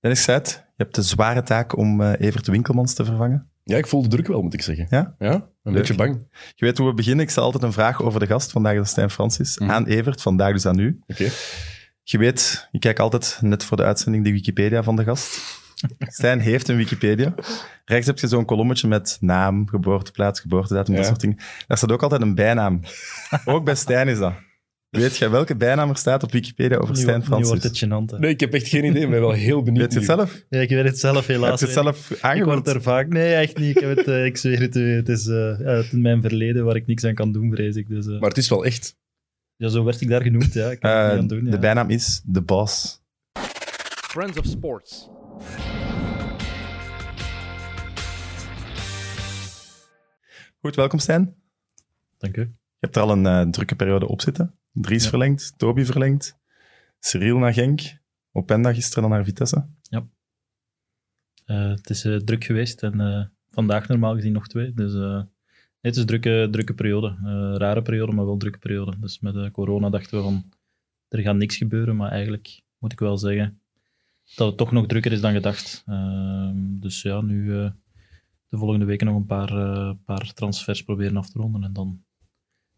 Dennis Zuid, je hebt de zware taak om uh, Evert Winkelmans te vervangen. Ja, ik voel de druk wel, moet ik zeggen. Ja? Ja, een Leuk. beetje bang. Je weet hoe we beginnen. Ik stel altijd een vraag over de gast. Vandaag is dat Stijn Francis. Mhm. Aan Evert, vandaag dus aan u. Oké. Je weet, ik kijk altijd net voor de uitzending de Wikipedia van de gast. Stijn heeft een Wikipedia. Rechts heb je zo'n kolommetje met naam, geboorteplaats, geboortedatum, dat Ja. soort dingen. Daar staat ook altijd een bijnaam. Ook bij Stijn is dat. Weet jij welke bijnaam er staat op Wikipedia over Nu, Stijn wordt- nu wordt Francis? het gênant. Nee, ik heb echt geen idee. Ik ben wel heel benieuwd. Weet je het nu. zelf? Ja, ik weet het zelf Heb helaas. je het zelf ik. Ik word er vaak... Nee, echt niet. Ik, heb het, eh, ik zweer het u. Het is eh, het is mijn verleden waar ik niks aan kan doen, vrees ik. Dus, eh, Maar het is wel echt. ja, zo werd ik daar genoemd. Ja. Ik kan Eh, niet aan doen, ja. De bijnaam is The Boss. Friends of Sports. Goed, welkom Stijn. Dank u. Je hebt er al een eh, drukke periode op zitten. Dries Ja. verlengd, Toby verlengd, Cyril naar Genk, Openda gisteren dan naar Vitesse. Eh, het is eh, druk geweest en eh, vandaag normaal gezien nog twee. Dus het is een drukke, drukke periode. Rare periode, maar wel drukke periode. Dus met corona dachten we van, er gaat niks gebeuren. Maar eigenlijk moet ik wel zeggen dat het toch nog drukker is dan gedacht. Ehm, dus ja, nu de volgende weken nog een paar, paar transfers proberen af te ronden. En dan,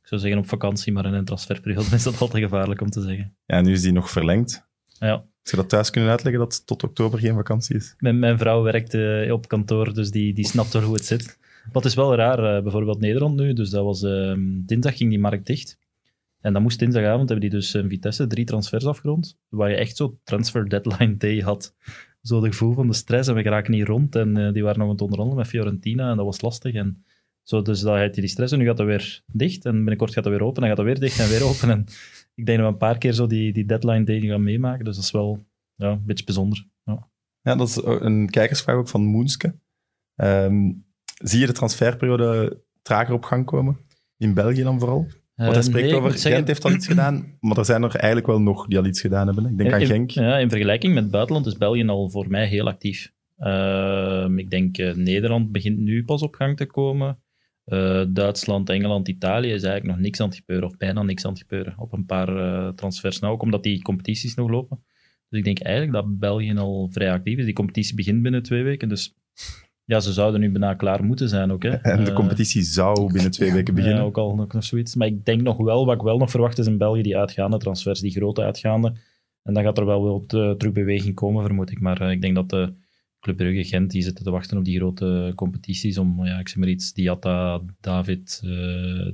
ik zou zeggen op vakantie, maar in een transferperiode is dat altijd gevaarlijk om te zeggen. Ja, nu is die nog verlengd. Ja, Zou je dat thuis kunnen uitleggen dat tot oktober geen vakantie is? Mijn, mijn vrouw werkt eh, op kantoor, dus die, die snapt wel hoe het zit. Wat is wel raar, eh, bijvoorbeeld Nederland nu, dus dat was ehm, dinsdag ging die markt dicht. En dan moest dinsdagavond hebben die dus in Vitesse drie transfers afgerond, waar je echt zo transfer deadline day had. Zo het gevoel van de stress en we geraken niet rond en eh, die waren nog aan het onderhandelen met Fiorentina en dat was lastig. En zo, dus dan had je die stress en nu gaat dat weer dicht en binnenkort gaat dat weer open en dan gaat dat weer dicht en weer open. En ik denk dat we een paar keer zo die, die deadline day gaan meemaken, dus dat is wel ja, een beetje bijzonder. Ja. Ja, dat is een kijkersvraag ook van Moenske. Ehm, zie je de transferperiode trager op gang komen? In België dan vooral? Want hij Eh, spreekt nee, over, zeggen- Gent heeft al iets gedaan, maar er zijn er eigenlijk wel nog die al iets gedaan hebben. Ik denk aan in, Genk. Ja, in vergelijking met het buitenland is België al voor mij heel actief. Ehm, ik denk eh, Nederland begint nu pas op gang te komen. Eh, Duitsland, Engeland, Italië is eigenlijk nog niks aan het gebeuren, of bijna niks aan het gebeuren. Op een paar eh, transfers nou, ook omdat die competities nog lopen. Dus ik denk eigenlijk dat België al vrij actief is. Die competitie begint binnen twee weken, dus ja, ze zouden nu bijna klaar moeten zijn ook. Hè. En de Eh, competitie zou binnen twee weken beginnen. ja, ook al nog, nog zoiets. Maar ik denk nog wel, wat ik wel nog verwacht is in België, die uitgaande transfers, die grote uitgaande. En dan gaat er wel wel te- terug beweging komen, vermoed ik. Maar ik denk dat de Club Brugge Gent, die zitten te wachten op die grote competities om, ja, ik zeg maar iets, Diatta, David... eh,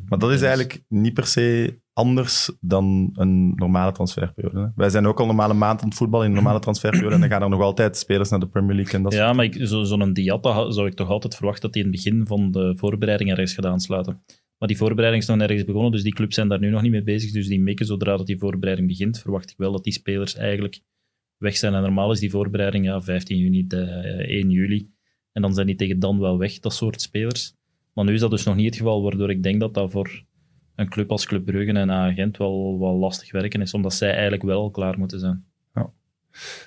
Maar dat is eigenlijk niet per se anders dan een normale transferperiode. Hè? Wij zijn ook al normale maand aan het voetballen in een normale transferperiode en dan gaan er nog altijd spelers naar de Premier League. En dat Ja, maar ik- zo- zo'n Diatta zou ik toch altijd verwachten dat die in het begin van de voorbereiding ergens gaat aansluiten. Maar die voorbereiding is nog nergens begonnen, dus die clubs zijn daar nu nog niet mee bezig. Dus die mikken zodra dat die voorbereiding begint, verwacht ik wel dat die spelers eigenlijk weg zijn. En normaal is die voorbereiding ja, 15 juni, de, eh, 1 juli. En dan zijn die tegen dan wel weg, dat soort spelers. Maar nu is dat dus nog niet het geval, waardoor ik denk dat dat voor een club als Club Brugge en Agent wel, wel lastig werken is, omdat zij eigenlijk wel al klaar moeten zijn.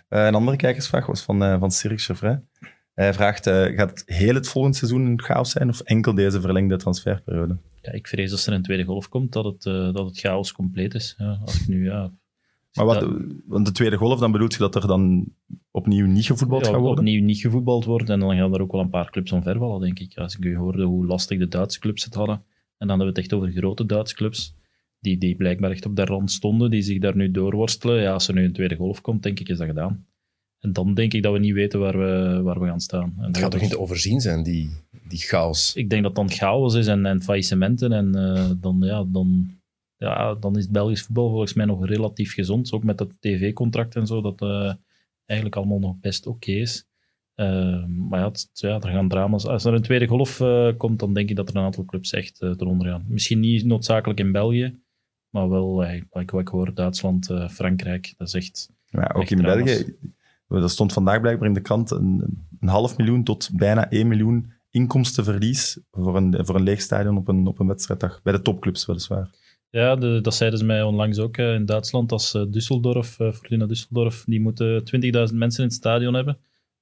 Eh, een andere kijkersvraag was van, eh van Cyril Chevret. Hij vraagt, eh, gaat het heel het volgende seizoen een chaos zijn of enkel deze verlengde transferperiode? Ja, ik vrees als er een tweede golf komt, dat het, eh, dat het chaos compleet is. Ja, als ik nu, ja, Maar wat, want de tweede golf, dan bedoelt je dat er dan opnieuw niet gevoetbald ja, gaat worden? opnieuw niet gevoetbald wordt. En dan gaan er ook wel een paar clubs omvervallen, denk ik. Als ik nu hoorde hoe lastig de Duitse clubs het hadden. En dan hebben we het echt over grote Duitse clubs. Die, die blijkbaar echt op de rand stonden, die zich daar nu doorworstelen. Ja, als er nu een tweede golf komt, denk ik, is dat gedaan. En dan denk ik dat we niet weten waar we, waar we gaan staan. En Het dat gaat toch niet te overzien zijn, die, die chaos. ik denk dat dan chaos is en, en faillissementen. En eh, dan, ja, dan, ja, dan is het Belgisch voetbal volgens mij nog relatief gezond. Ook met dat tv-contract en zo, dat eh, eigenlijk allemaal nog best oké is. Eh, maar ja, het- ja, er gaan drama's. Als er een tweede golf eh, komt, dan denk ik dat er een aantal clubs echt eh, eronder gaan. Misschien niet noodzakelijk in België, maar wel, eh, wat, ik, ik hoor, Duitsland, eh, Frankrijk. Dat is echt... Ja, ook Echt in drama's. België. Er stond vandaag blijkbaar in de krant een, een half miljoen tot bijna 1 miljoen inkomstenverlies voor een, voor een leeg stadion op een, op een wedstrijddag. Bij de topclubs weliswaar. Ja, de, dat zeiden ze mij onlangs ook eh, in Duitsland. Als eh, Düsseldorf, eh, Fortuna Düsseldorf, die moeten 20.000 mensen in het stadion hebben.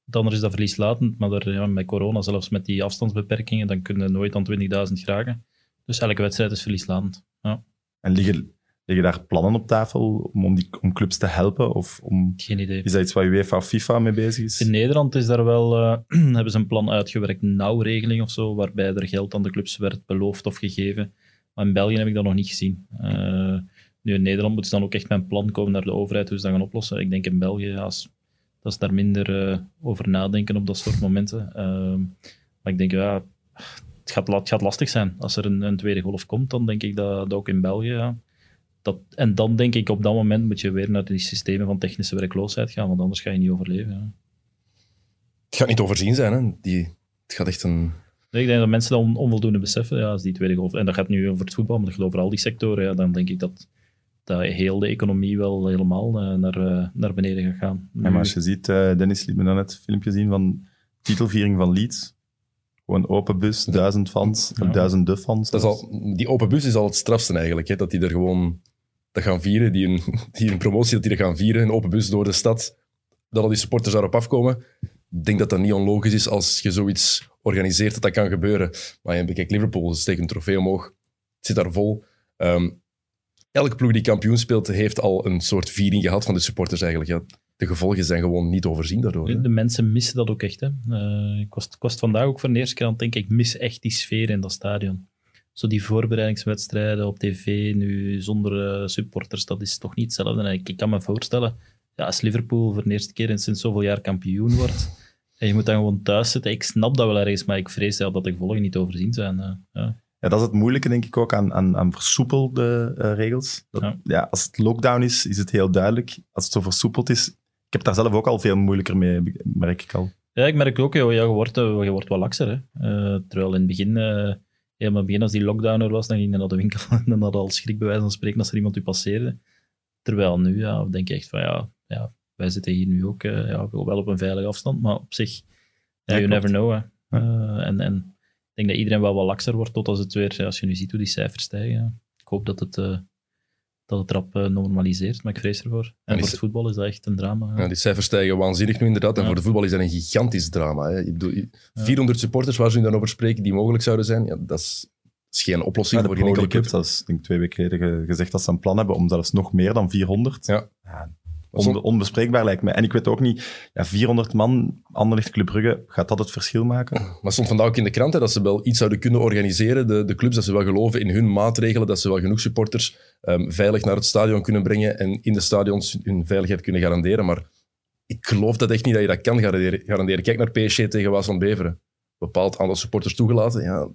Dan is dat verlieslatend, maar er, ja, met corona, zelfs met die afstandsbeperkingen, dan kunnen nooit aan 20.000 geraken. Dus elke wedstrijd is verlieslatend. Ja. En liggen, Liggen daar plannen op tafel om, om, die, om clubs te helpen? Of om, Geen idee. is dat iets waar UEFA of FIFA mee bezig is? In Nederland is daar wel, hebben ze een plan uitgewerkt, een nauwregeling of zo, waarbij er geld aan de clubs werd beloofd of gegeven. Maar in België heb ik dat nog niet gezien. Eh, nu in Nederland moet ze dan ook echt met een plan komen naar de overheid, hoe ze dat gaan oplossen. Ik denk in België, als, dat is daar minder eh, over nadenken op dat soort momenten. Ehm, maar ik denk, ja, het gaat, gaat lastig zijn. Als er een, een tweede golf komt, dan denk ik dat, dat ook in België, ja, dat, en dan denk ik op dat moment moet je weer naar die systemen van technische werkloosheid gaan, want anders ga je niet overleven. Ja. Het gaat niet overzien zijn, hè. Die, het gaat echt een... Nee, ik denk dat mensen dat on- onvoldoende beseffen, ja, als die tweede golf. En dat gaat nu over het voetbal, maar dat gaat over al die sectoren. Ja, dan denk ik dat, dat heel de economie wel helemaal eh, naar, eh, naar beneden gaat gaan. Ja, maar als je ziet, eh, Dennis liet me dan net een filmpje zien van titelviering van Leeds. Gewoon open bus, duizend fans, Ja. duizenden fans. Dat is al, die open bus is al het strafste eigenlijk. Hè, dat die er gewoon dat gaan vieren. Die een, die een promotie dat die er gaan vieren. Een open bus door de stad. Dat al die supporters daarop afkomen. Ik denk dat dat niet onlogisch is als je zoiets organiseert dat dat kan gebeuren. Maar je bekijkt Liverpool, ze steken een trofee omhoog. Het zit daar vol. Ehm, elke ploeg die kampioen speelt, heeft al een soort viering gehad van de supporters eigenlijk. Ja, de gevolgen zijn gewoon niet overzien daardoor. hè. De mensen missen dat ook echt. Hè. Eh, ik, was, ik was het vandaag ook voor de eerste keer aan het denken, ik mis echt die sfeer in dat stadion. Zo die voorbereidingswedstrijden op tv, nu zonder eh, supporters, dat is toch niet hetzelfde. En ik, ik kan me voorstellen, ja, als Liverpool voor de eerste keer in sinds zoveel jaar kampioen wordt, en je moet dan gewoon thuis zitten, ik snap dat wel ergens, maar ik vrees dat de gevolgen niet overzien zijn. eh, ja. Ja, dat is het moeilijke, denk ik, ook aan, aan, aan versoepelde eh, regels. Dat, Ja. ja. als het lockdown is, is het heel duidelijk. Als het zo versoepeld is... Ik heb daar zelf ook al veel moeilijker mee, merk ik al. Ja, ik merk ook, joh, ja, je, wordt, eh, je wordt wel lakser. Hè. Terwijl in het begin, eh, helemaal begin als die lockdown er was, dan ging je naar de winkel en dan had al schrik bij wijze van spreken als er iemand u passeerde. Terwijl nu, ja, denk je echt van, ja, ja wij zitten hier nu ook eh, ja, wel op een veilige afstand, maar op zich, ja, you klopt. never know. Hè. Eh, en, en ik denk dat iedereen wel wat lakser wordt, tot als het weer, als je nu ziet hoe die cijfers stijgen. ja. Ik hoop dat het, eh, dat het rap normaliseert, maar ik vrees ervoor. En, die voor het voetbal is dat echt een drama. ja. Ja, die cijfers stijgen waanzinnig nu inderdaad. En Ja. voor de voetbal is dat een gigantisch drama. Hè. Ik bedoel, 400 supporters waar ze nu dan over spreken die mogelijk zouden zijn, ja, dat, is, dat is geen oplossing Ja, de voor geen Pro enkele club. heeft zelfs, denk ik, twee weken geleden ge- gezegd dat ze een plan hebben om zelfs nog meer dan 400. Ja. Onbespreekbaar lijkt mij. En ik weet ook niet, ja, 400 man, Anderlecht Club Brugge, gaat dat het verschil maken? Maar stond vandaag ook in de krant hè, dat ze wel iets zouden kunnen organiseren. De, de clubs, dat ze wel geloven in hun maatregelen, dat ze wel genoeg supporters ehm, veilig naar het stadion kunnen brengen en in de stadions hun veiligheid kunnen garanderen. Maar ik geloof dat echt niet dat je dat kan garanderen. garanderen. Kijk naar PSG tegen Waasland Beveren. Bepaald aantal supporters toegelaten. Ja,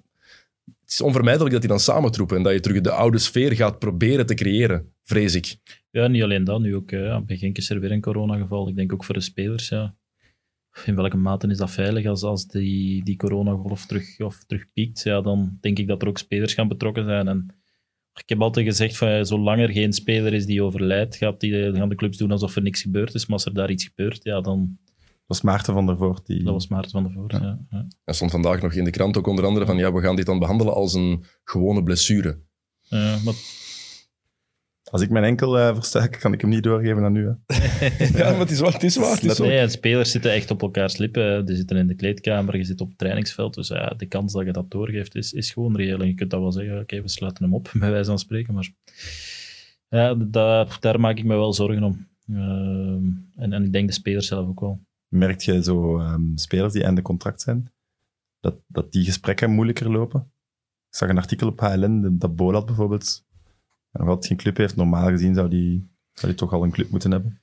het is onvermijdelijk dat die dan samentroepen en dat je terug de oude sfeer gaat proberen te creëren, vrees ik. Ja, niet alleen dat. Nu ook, eh, ja, is er weer een coronageval. Ik denk ook voor de spelers, ja. In welke mate is dat veilig als, als die, die coronagolf terug, of terug piekt? Ja, dan denk ik dat er ook spelers gaan betrokken zijn. En ik heb altijd gezegd, van, zolang er geen speler is die overlijdt, gaat die, gaan de clubs doen alsof er niks gebeurd is. Maar als er daar iets gebeurt, ja, dan... Dat was Maarten van der Voort. Die, Dat was Maarten van der Voort, ja. ja. Er stond vandaag nog in de krant ook onder andere van ja, we gaan dit dan behandelen als een gewone blessure. Ja, maar Als ik mijn enkel eh verstuik, kan ik hem niet doorgeven aan u. Hè. Ja, maar het is waar. Het is waar. Het is zo. Nee, spelers zitten echt op elkaars lippen. Die zitten in de kleedkamer, je zit op het trainingsveld. Dus ja, de kans dat je dat doorgeeft is, is gewoon reëel. En je kunt dat wel zeggen, oké, we sluiten hem op, bij wijze van spreken. Maar ja, daar, daar maak ik me wel zorgen om. Ehm, en, en ik denk de spelers zelf ook wel. Merkt je zo ehm, spelers die einde contract zijn, dat, dat die gesprekken moeilijker lopen? Ik zag een artikel op HLN, dat Bolat bijvoorbeeld nog altijd geen club heeft. Normaal gezien zou die, zou die toch al een club moeten hebben.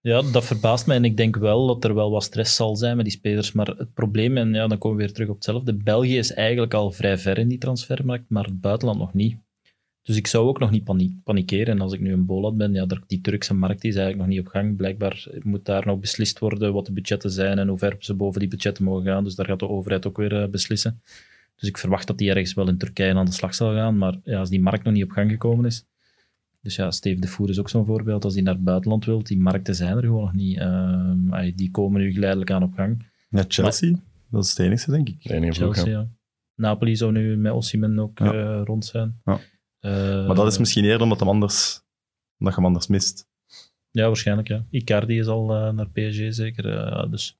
Ja, dat verbaast mij en ik denk wel dat er wel wat stress zal zijn met die spelers. Maar het probleem, en ja, dan komen we weer terug op hetzelfde, België is eigenlijk al vrij ver in die transfermarkt, maar het buitenland nog niet. Dus ik zou ook nog niet paniek, panikeren. En als ik nu een bolat ben, ja, die Turkse markt die is eigenlijk nog niet op gang. Blijkbaar moet daar nog beslist worden wat de budgetten zijn en hoe ver ze boven die budgetten mogen gaan. Dus daar gaat de overheid ook weer eh, beslissen. Dus ik verwacht dat die ergens wel in Turkije aan de slag zal gaan. Maar ja, als die markt nog niet op gang gekomen is, dus ja, Steve de Voer is ook zo'n voorbeeld. Als hij naar het buitenland wil, die markten zijn er gewoon nog niet. Ehm, die komen nu geleidelijk aan op gang. Ja, Chelsea, dat is het enige, denk ik. De enige Chelsea, ja. Napoli zou nu met Osimhen ook Ja. eh, rond zijn. Ja. Eh, Maar dat is misschien eerder omdat, hem anders, omdat je hem anders mist. Ja, waarschijnlijk, ja. Icardi is al eh, naar PSG zeker. eh, dus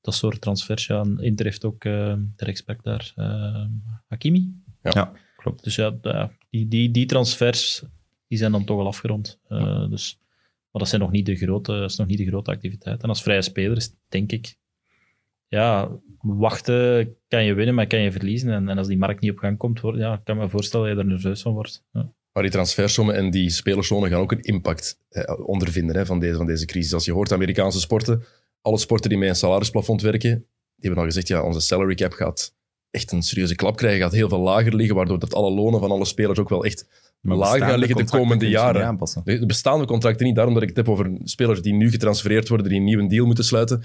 dat soort transfers, ja. En Inter heeft ook eh, de rechtsback daar. eh, Hakimi. Ja, klopt. Dus ja, die, die, die transfers die zijn dan toch al afgerond. Eh, dus, maar dat, zijn nog niet de grote, dat is nog niet de grote activiteit. En als vrije speler is, denk ik, ja, wachten kan je winnen, maar kan je verliezen. En, en als die markt niet op gang komt, ja, kan ik me voorstellen dat je er nerveus van wordt. Ja. Maar die transfersommen en die spelerszonen gaan ook een impact eh, ondervinden hè, van, deze, van deze crisis. Als je hoort Amerikaanse sporten, alle sporten die met een salarisplafond werken, die hebben al gezegd, ja, onze salary cap gaat echt een serieuze klap krijgen, gaat heel veel lager liggen, waardoor dat alle lonen van alle spelers ook wel echt Maar lager gaan liggen de komende jaren. De bestaande contracten niet, daarom dat ik het heb over spelers die nu getransfereerd worden, die een nieuwe deal moeten sluiten.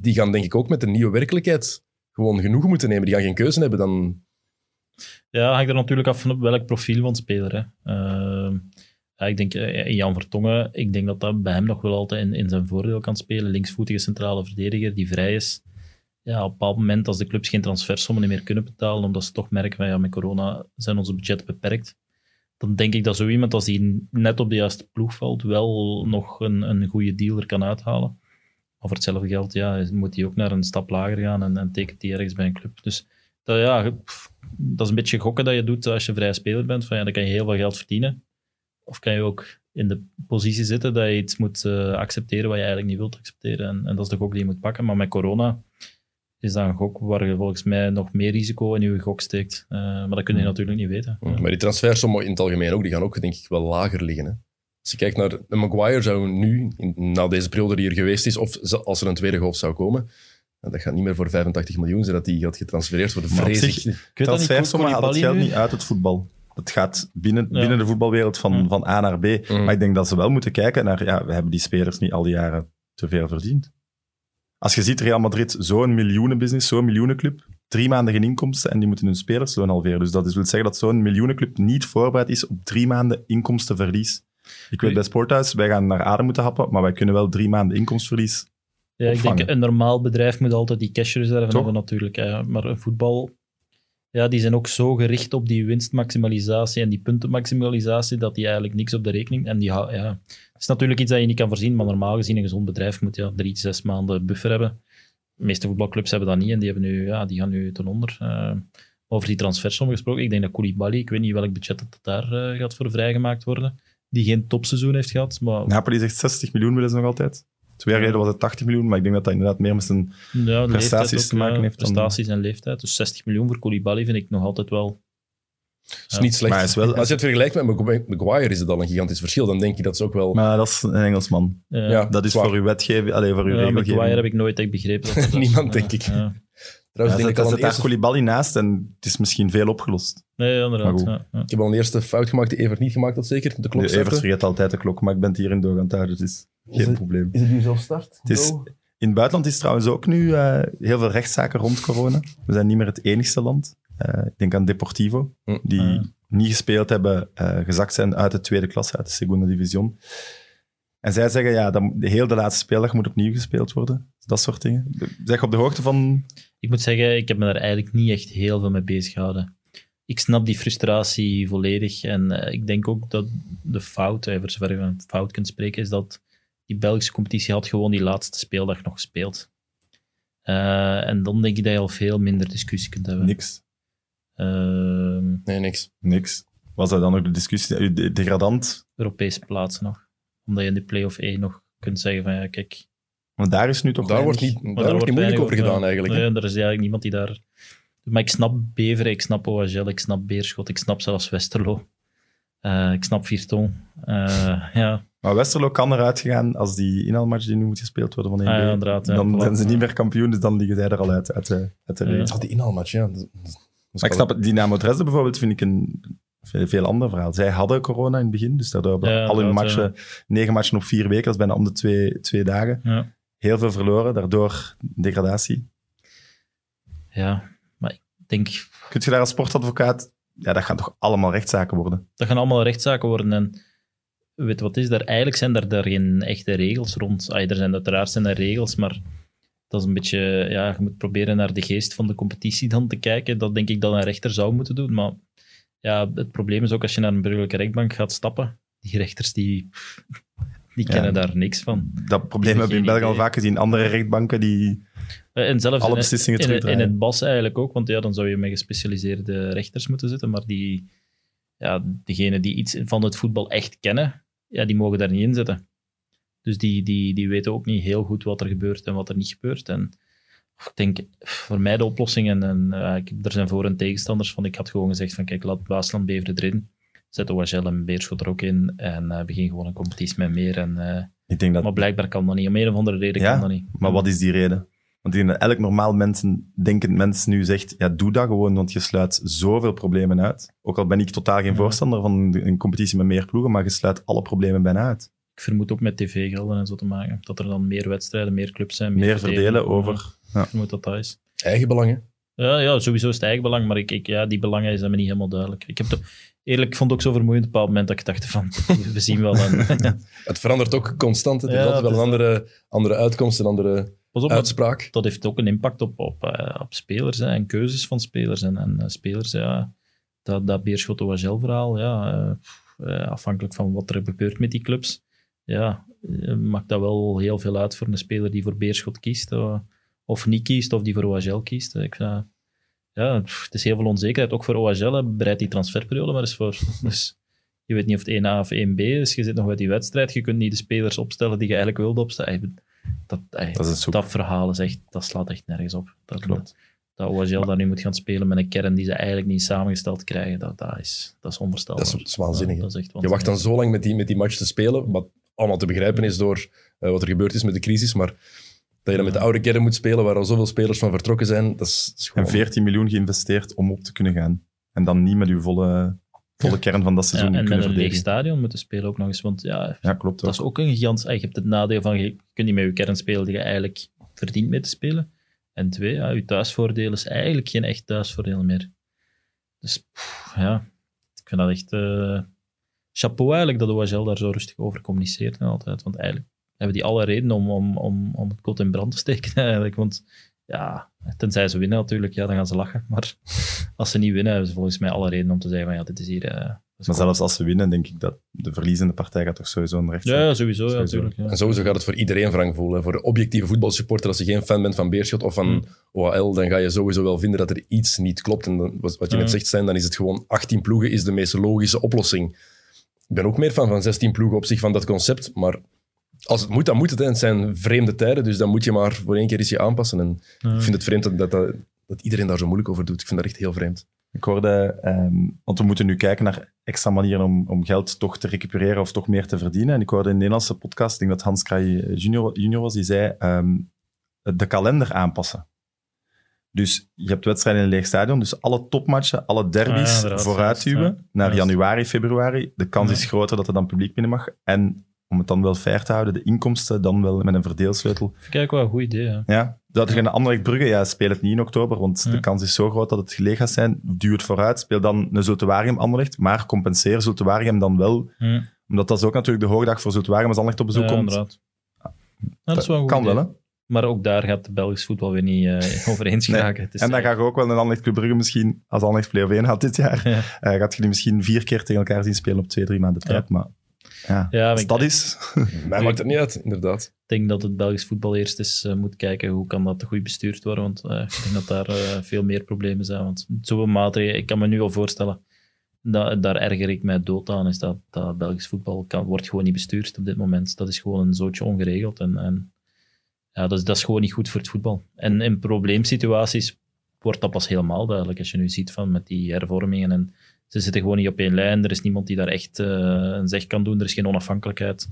Die gaan denk ik ook met de nieuwe werkelijkheid gewoon genoeg moeten nemen. Die gaan geen keuze hebben dan... Ja, hangt er natuurlijk af van op welk profiel van speler. Hè. Ehm, ja, ik denk eh, Jan Vertongen, ik denk dat dat bij hem nog wel altijd in, in zijn voordeel kan spelen. Linksvoetige centrale verdediger die vrij is. Ja, op een bepaald moment, als de clubs geen transfersommen meer kunnen betalen, omdat ze toch merken van ja, met corona zijn onze budgetten beperkt, dan denk ik dat zo iemand, als hij net op de juiste ploeg valt, wel nog een, een goede deal er kan uithalen. Maar voor hetzelfde geld ja, moet hij ook naar een stap lager gaan en, en tekent hij ergens bij een club. Dus dat, ja, pff, dat is een beetje gokken dat je doet als je vrij speler bent. Van, ja, dan kan je heel veel geld verdienen. Of kan je ook in de positie zitten dat je iets moet eh, accepteren wat je eigenlijk niet wilt accepteren. En, en dat is de gok die je moet pakken. Maar met corona is dat een gok waar je volgens mij nog meer risico in je gok steekt. Eh, maar dat kun je natuurlijk niet weten. Ja. Maar die transfersommen in het algemeen ook, die gaan ook denk ik wel lager liggen. Hè? Als je kijkt naar een Maguire zou nu, in- na deze periode die er geweest is, of als er een tweede golf zou komen, nou, dat gaat niet meer voor 85 miljoen zijn dat die gaat getransfereerd worden. Vrees ik. Ik weet dat niet, niet uit het voetbal. Het gaat binnen, Ja. binnen de voetbalwereld van, van A naar B. Mm. Maar ik denk dat ze wel moeten kijken naar... Ja, we hebben die spelers niet al die jaren te veel verdiend. Als je ziet Real Madrid, zo'n miljoenenbusiness, zo'n miljoenenclub, drie maanden geen inkomsten en die moeten hun spelersloon halveren. Dus dat is, wil zeggen dat zo'n miljoenenclub niet voorbereid is op drie maanden inkomstenverlies. Ik weet bij Sporthuis, wij gaan naar adem moeten happen, maar wij kunnen wel drie maanden inkomstenverlies Ja, ik opvangen. denk een normaal bedrijf moet altijd die cashreserve hebben natuurlijk. hè. Maar een voetbal, ja, die zijn ook zo gericht op die winstmaximalisatie en die puntenmaximalisatie dat die eigenlijk niks op de rekening... En die, ja, het is natuurlijk iets dat je niet kan voorzien, maar normaal gezien een gezond bedrijf moet ja, drie, zes maanden buffer hebben. De meeste voetbalclubs hebben dat niet en die, hebben nu, ja, die gaan nu ten onder. Eh, over die transfersom gesproken, ik denk dat Koulibaly, ik weet niet welk budget dat daar eh, gaat voor vrijgemaakt worden, die geen topseizoen heeft gehad, maar Napoli zegt 60 miljoen willen ze nog altijd. Twee jaar geleden was het 80 miljoen, maar ik denk dat dat inderdaad meer met zijn... Ja, de prestaties te maken heeft dan- Prestaties en leeftijd. Dus 60 miljoen voor Koulibaly vind ik nog altijd wel... Dat is niet slecht. Maar is wel- als je het vergelijkt met Magu- Maguire, is het al een gigantisch verschil. Dan denk je dat is ook wel... Maar dat is een Engelsman. Ja. Dat is Zwaar. voor uw wetgeving, allee, voor uw ja, regelgeving. Maguire heb ik nooit echt begrepen. Dat dat- Niemand, denk ik. Trouwens, Ja, denk ik al een daar eerste, Koulibaly naast en het is misschien veel opgelost. Nee, inderdaad. Ja, ja. ik heb al een eerste fout gemaakt die Evert niet gemaakt had, zeker. De klok Evers startte. vergeet altijd de klok, maar ik ben het hierin door aan het houden, dus Is geen het- probleem. Is het nu zelf start? Het is-. In het buitenland is trouwens ook nu eh, heel veel rechtszaken rond corona. We zijn niet meer het enigste land. Eh, ik denk aan Deportivo, Hm. die Ah. niet gespeeld hebben, eh, gezakt zijn uit de tweede klasse, uit de Segunda Division. En zij zeggen, ja, dat, de hele de laatste speeldag moet opnieuw gespeeld worden. Dat soort dingen. Zeg op de hoogte van... Ik moet zeggen, ik heb me daar eigenlijk niet echt heel veel mee bezig gehouden. Ik snap die frustratie volledig. En eh, ik denk ook dat de fout, eh, voor zover je van fout kunt spreken, is dat die Belgische competitie had gewoon die laatste speeldag nog gespeeld. Eh, en dan denk ik dat je al veel minder discussie kunt hebben. Niks. Ehm, Nee, niks. Niks. Was er dan ook de discussie, de degradant? Europese plaatsen nog. Omdat je in de play-off 1 nog kunt zeggen van ja, kijk... Want daar is nu toch Daar wordt niet, daar wordt niet moeilijk over gedaan, eigenlijk. Nee, er is eigenlijk niemand die daar... Maar ik snap Beveren, ik snap OHL, ik snap Beerschot, ik snap zelfs Westerlo. Eh, ik snap Virton. Eh, ja, Maar Westerlo kan eruit gegaan als die inhaalmatch die nu moet gespeeld worden van 1B. Ah, ja, inderdaad, ja, dan zijn ze niet meer kampioen, dus dan liggen zij er al uit, uit uit de Ja. Ah, die inhaalmatch, ja. Dat- dat- dat is Maar ik snap het, Dynamo Dresden bijvoorbeeld vind ik een veel, veel ander verhaal. Zij hadden corona in het begin, dus daardoor hebben Ja, al hun matchen, negen matchen op vier weken, dat is bijna om de twee, twee dagen. ja, Heel veel verloren, daardoor degradatie. ja, maar ik denk, Kun je daar als sportadvocaat, ja, dat gaan toch allemaal rechtszaken worden? dat gaan allemaal rechtszaken worden. En weet wat is? Daar, eigenlijk zijn daar, daar geen echte regels rond. Ah, er zijn uiteraard zijn er regels, maar dat is een beetje... Ja, je moet proberen naar de geest van de competitie dan te kijken. Dat denk ik dat een rechter zou moeten doen. Maar ja, het probleem is ook als je naar een burgerlijke rechtbank gaat stappen, die rechters die, die Ja. kennen daar niks van. Dat probleem heb we in België al vaak gezien. Andere rechtbanken die... Eh, En zelfs Alle in, beslissingen in, in, het BAS eigenlijk ook, want ja, dan zou je met gespecialiseerde rechters moeten zitten, maar die, ja, degenen die iets van het voetbal echt kennen, ja, die mogen daar niet in zitten. Dus die, die, die weten ook niet heel goed wat er gebeurt en wat er niet gebeurt. En ik denk, voor mij de oplossing, en, en eh, ik, er zijn voor- en tegenstanders van, ik had gewoon gezegd van, kijk, laat Waasland Beveren erin, zet OHL en Beerschot er ook in en eh, begin gewoon een competitie met meer. En, eh, Ik denk dat, maar blijkbaar kan dat niet, om een of andere reden Ja, kan dat niet. maar wat is die reden? Want ik denk dat elk normaal mensen, denkend mens nu zegt, ja, doe dat gewoon, want je sluit zoveel problemen uit. Ook al ben ik totaal geen Ja. voorstander van een competitie met meer ploegen, maar je sluit alle problemen bijna uit. Ik vermoed ook met tv-gelden en zo te maken. Dat er dan meer wedstrijden, meer clubs zijn. Meer verdelen over... Ik vermoed dat dat is. Eigen belangen. Ja, ja, sowieso is het eigen belang, maar ik, ik, ja, die belangen zijn me niet helemaal duidelijk. Ik heb toch, eerlijk, ik vond het ook zo vermoeiend op een bepaald moment dat ik dacht van, we zien wel een... Het verandert ook constant. hè. Er Ja, is altijd wel het een andere, andere uitkomst, een andere Pas op, dat, uitspraak. dat heeft ook een impact op, op, eh, op spelers hè, en keuzes van spelers. En, en eh, spelers, ja, dat, dat Beerschot OHL-verhaal, ja, eh, eh, afhankelijk van wat er gebeurt met die clubs, ja, maakt dat wel heel veel uit voor een speler die voor Beerschot kiest, of niet kiest, of die voor OHL kiest. Ik, vind, ja, pff, het is heel veel onzekerheid. Ook voor OHL bereidt die transferperiode maar eens voor. Dus je weet niet of het 1A of 1B is. Je zit nog uit die wedstrijd. Je kunt niet de spelers opstellen die je eigenlijk wilde opstellen. Dat, Dat verhaal is echt, dat slaat echt nergens op. Dat, Klopt. dat OHL daar nu moet gaan spelen met een kern die ze eigenlijk niet samengesteld krijgen, dat, dat, is, dat is onvoorstelbaar. Dat is- dat is waanzinnig, Ja, hè? dat is echt Je wacht dan zo lang met die, met die match te spelen, wat allemaal te begrijpen is door eh, wat er gebeurd is met de crisis, maar dat je dan met de oude kern moet spelen, waar al zoveel spelers van vertrokken zijn, dat is, is gewoon... En 14 miljoen geïnvesteerd om op te kunnen gaan. En dan niet met uw volle, volle kern van dat Ja, seizoen en met kunnen een leeg stadion moeten spelen ook nog eens. Want ja, Ja, klopt. dat Ook. is ook een gigantisch... Je hebt het nadeel van, je kunt niet met je kern spelen die je eigenlijk verdient mee te spelen. En twee, ja, je thuisvoordeel is eigenlijk geen echt thuisvoordeel meer. Dus pff, ja, ik vind dat echt... eh, chapeau eigenlijk dat OHL daar zo rustig over communiceert en altijd. Want eigenlijk hebben die alle reden om, om, om, om het kot in brand te steken eigenlijk. Want ja, tenzij ze winnen natuurlijk, ja, dan gaan ze lachen. Maar als ze niet winnen, hebben ze volgens mij alle reden om te zeggen van ja, dit is hier... eh, Maar zelfs als ze winnen, denk ik dat de verliezende partij gaat toch sowieso een recht Ja, ja, sowieso, ja, Sowieso. natuurlijk. Ja. En sowieso gaat het voor iedereen wrang voelen. Voor de objectieve voetbalsupporter, als je geen fan bent van Beerschot of van Hmm. OHL, dan ga je sowieso wel vinden dat er iets niet klopt. En dan, wat wat je net Hmm. zegt, zijn, dan is het gewoon 18 ploegen is de meest logische oplossing. Ik ben ook meer fan van 16 ploegen op zich van dat concept, maar als het moet, dan moet het. Hè. Het zijn vreemde tijden, dus dan moet je maar voor één keer eens je aanpassen. En Ja. ik vind het vreemd dat, dat, dat, iedereen daar zo moeilijk over doet. Ik vind dat echt heel vreemd. Ik hoorde, ehm, want we moeten nu kijken naar extra manieren om, om geld toch te recupereren of toch meer te verdienen. En ik hoorde in een Nederlandse podcast, ik denk dat Hans Kraaij junior, junior was, die zei ehm, de kalender aanpassen. Dus je hebt wedstrijden in een leeg stadion, dus alle topmatchen, alle Ah, derbies ja, vooruitduwen juist, ja. naar januari, februari. De kans Ja. is groter dat er dan publiek binnen mag. En om het dan wel fair te houden, de inkomsten dan wel met een verdeelsleutel. Vind ik eigenlijk wel een goed idee. Ja. Ja, dat je een Anderlecht Brugge, ja, speel het niet in oktober, want Ja. de kans is zo groot dat het geleeg gaat zijn. Duw het vooruit, speel dan een Zultuarium Anderlecht, maar compenseer Zultuarium dan wel, omdat dat is ook natuurlijk de hoogdag voor Zultuarium als Anderlecht op bezoek Ja, komt. inderdaad. Ja, dat is wel kan idee. wel, hè? Maar ook daar gaat de Belgisch voetbal weer niet eh over eens geraken. En dan ga je ook wel een Anderlecht Club Brugge misschien, als Anderlecht play-off 1 had dit jaar, Ja. eh, gaat je die misschien vier keer tegen elkaar zien spelen op twee, drie maanden tijd. Maar ja, Ja, als ik- dat is... Mij maakt het niet uit, inderdaad. Ik denk dat het Belgisch voetbal eerst eens eh, moet kijken hoe kan dat goed bestuurd worden. Want eh, ik denk dat daar eh, veel meer problemen zijn. Want zoveel maatregelen, ik kan me nu al voorstellen, dat, daar erger ik mij dood aan, is dat, dat Belgisch voetbal kan, wordt gewoon niet bestuurd op dit moment. Dat is gewoon een zootje ongeregeld. En, en ja, dat, is, dat is gewoon niet goed voor het voetbal. En in probleemsituaties wordt dat pas helemaal duidelijk. Als je nu ziet van met die hervormingen en ze zitten gewoon niet op één lijn. Er is niemand die daar echt eh, een zeg kan doen. Er is geen onafhankelijkheid.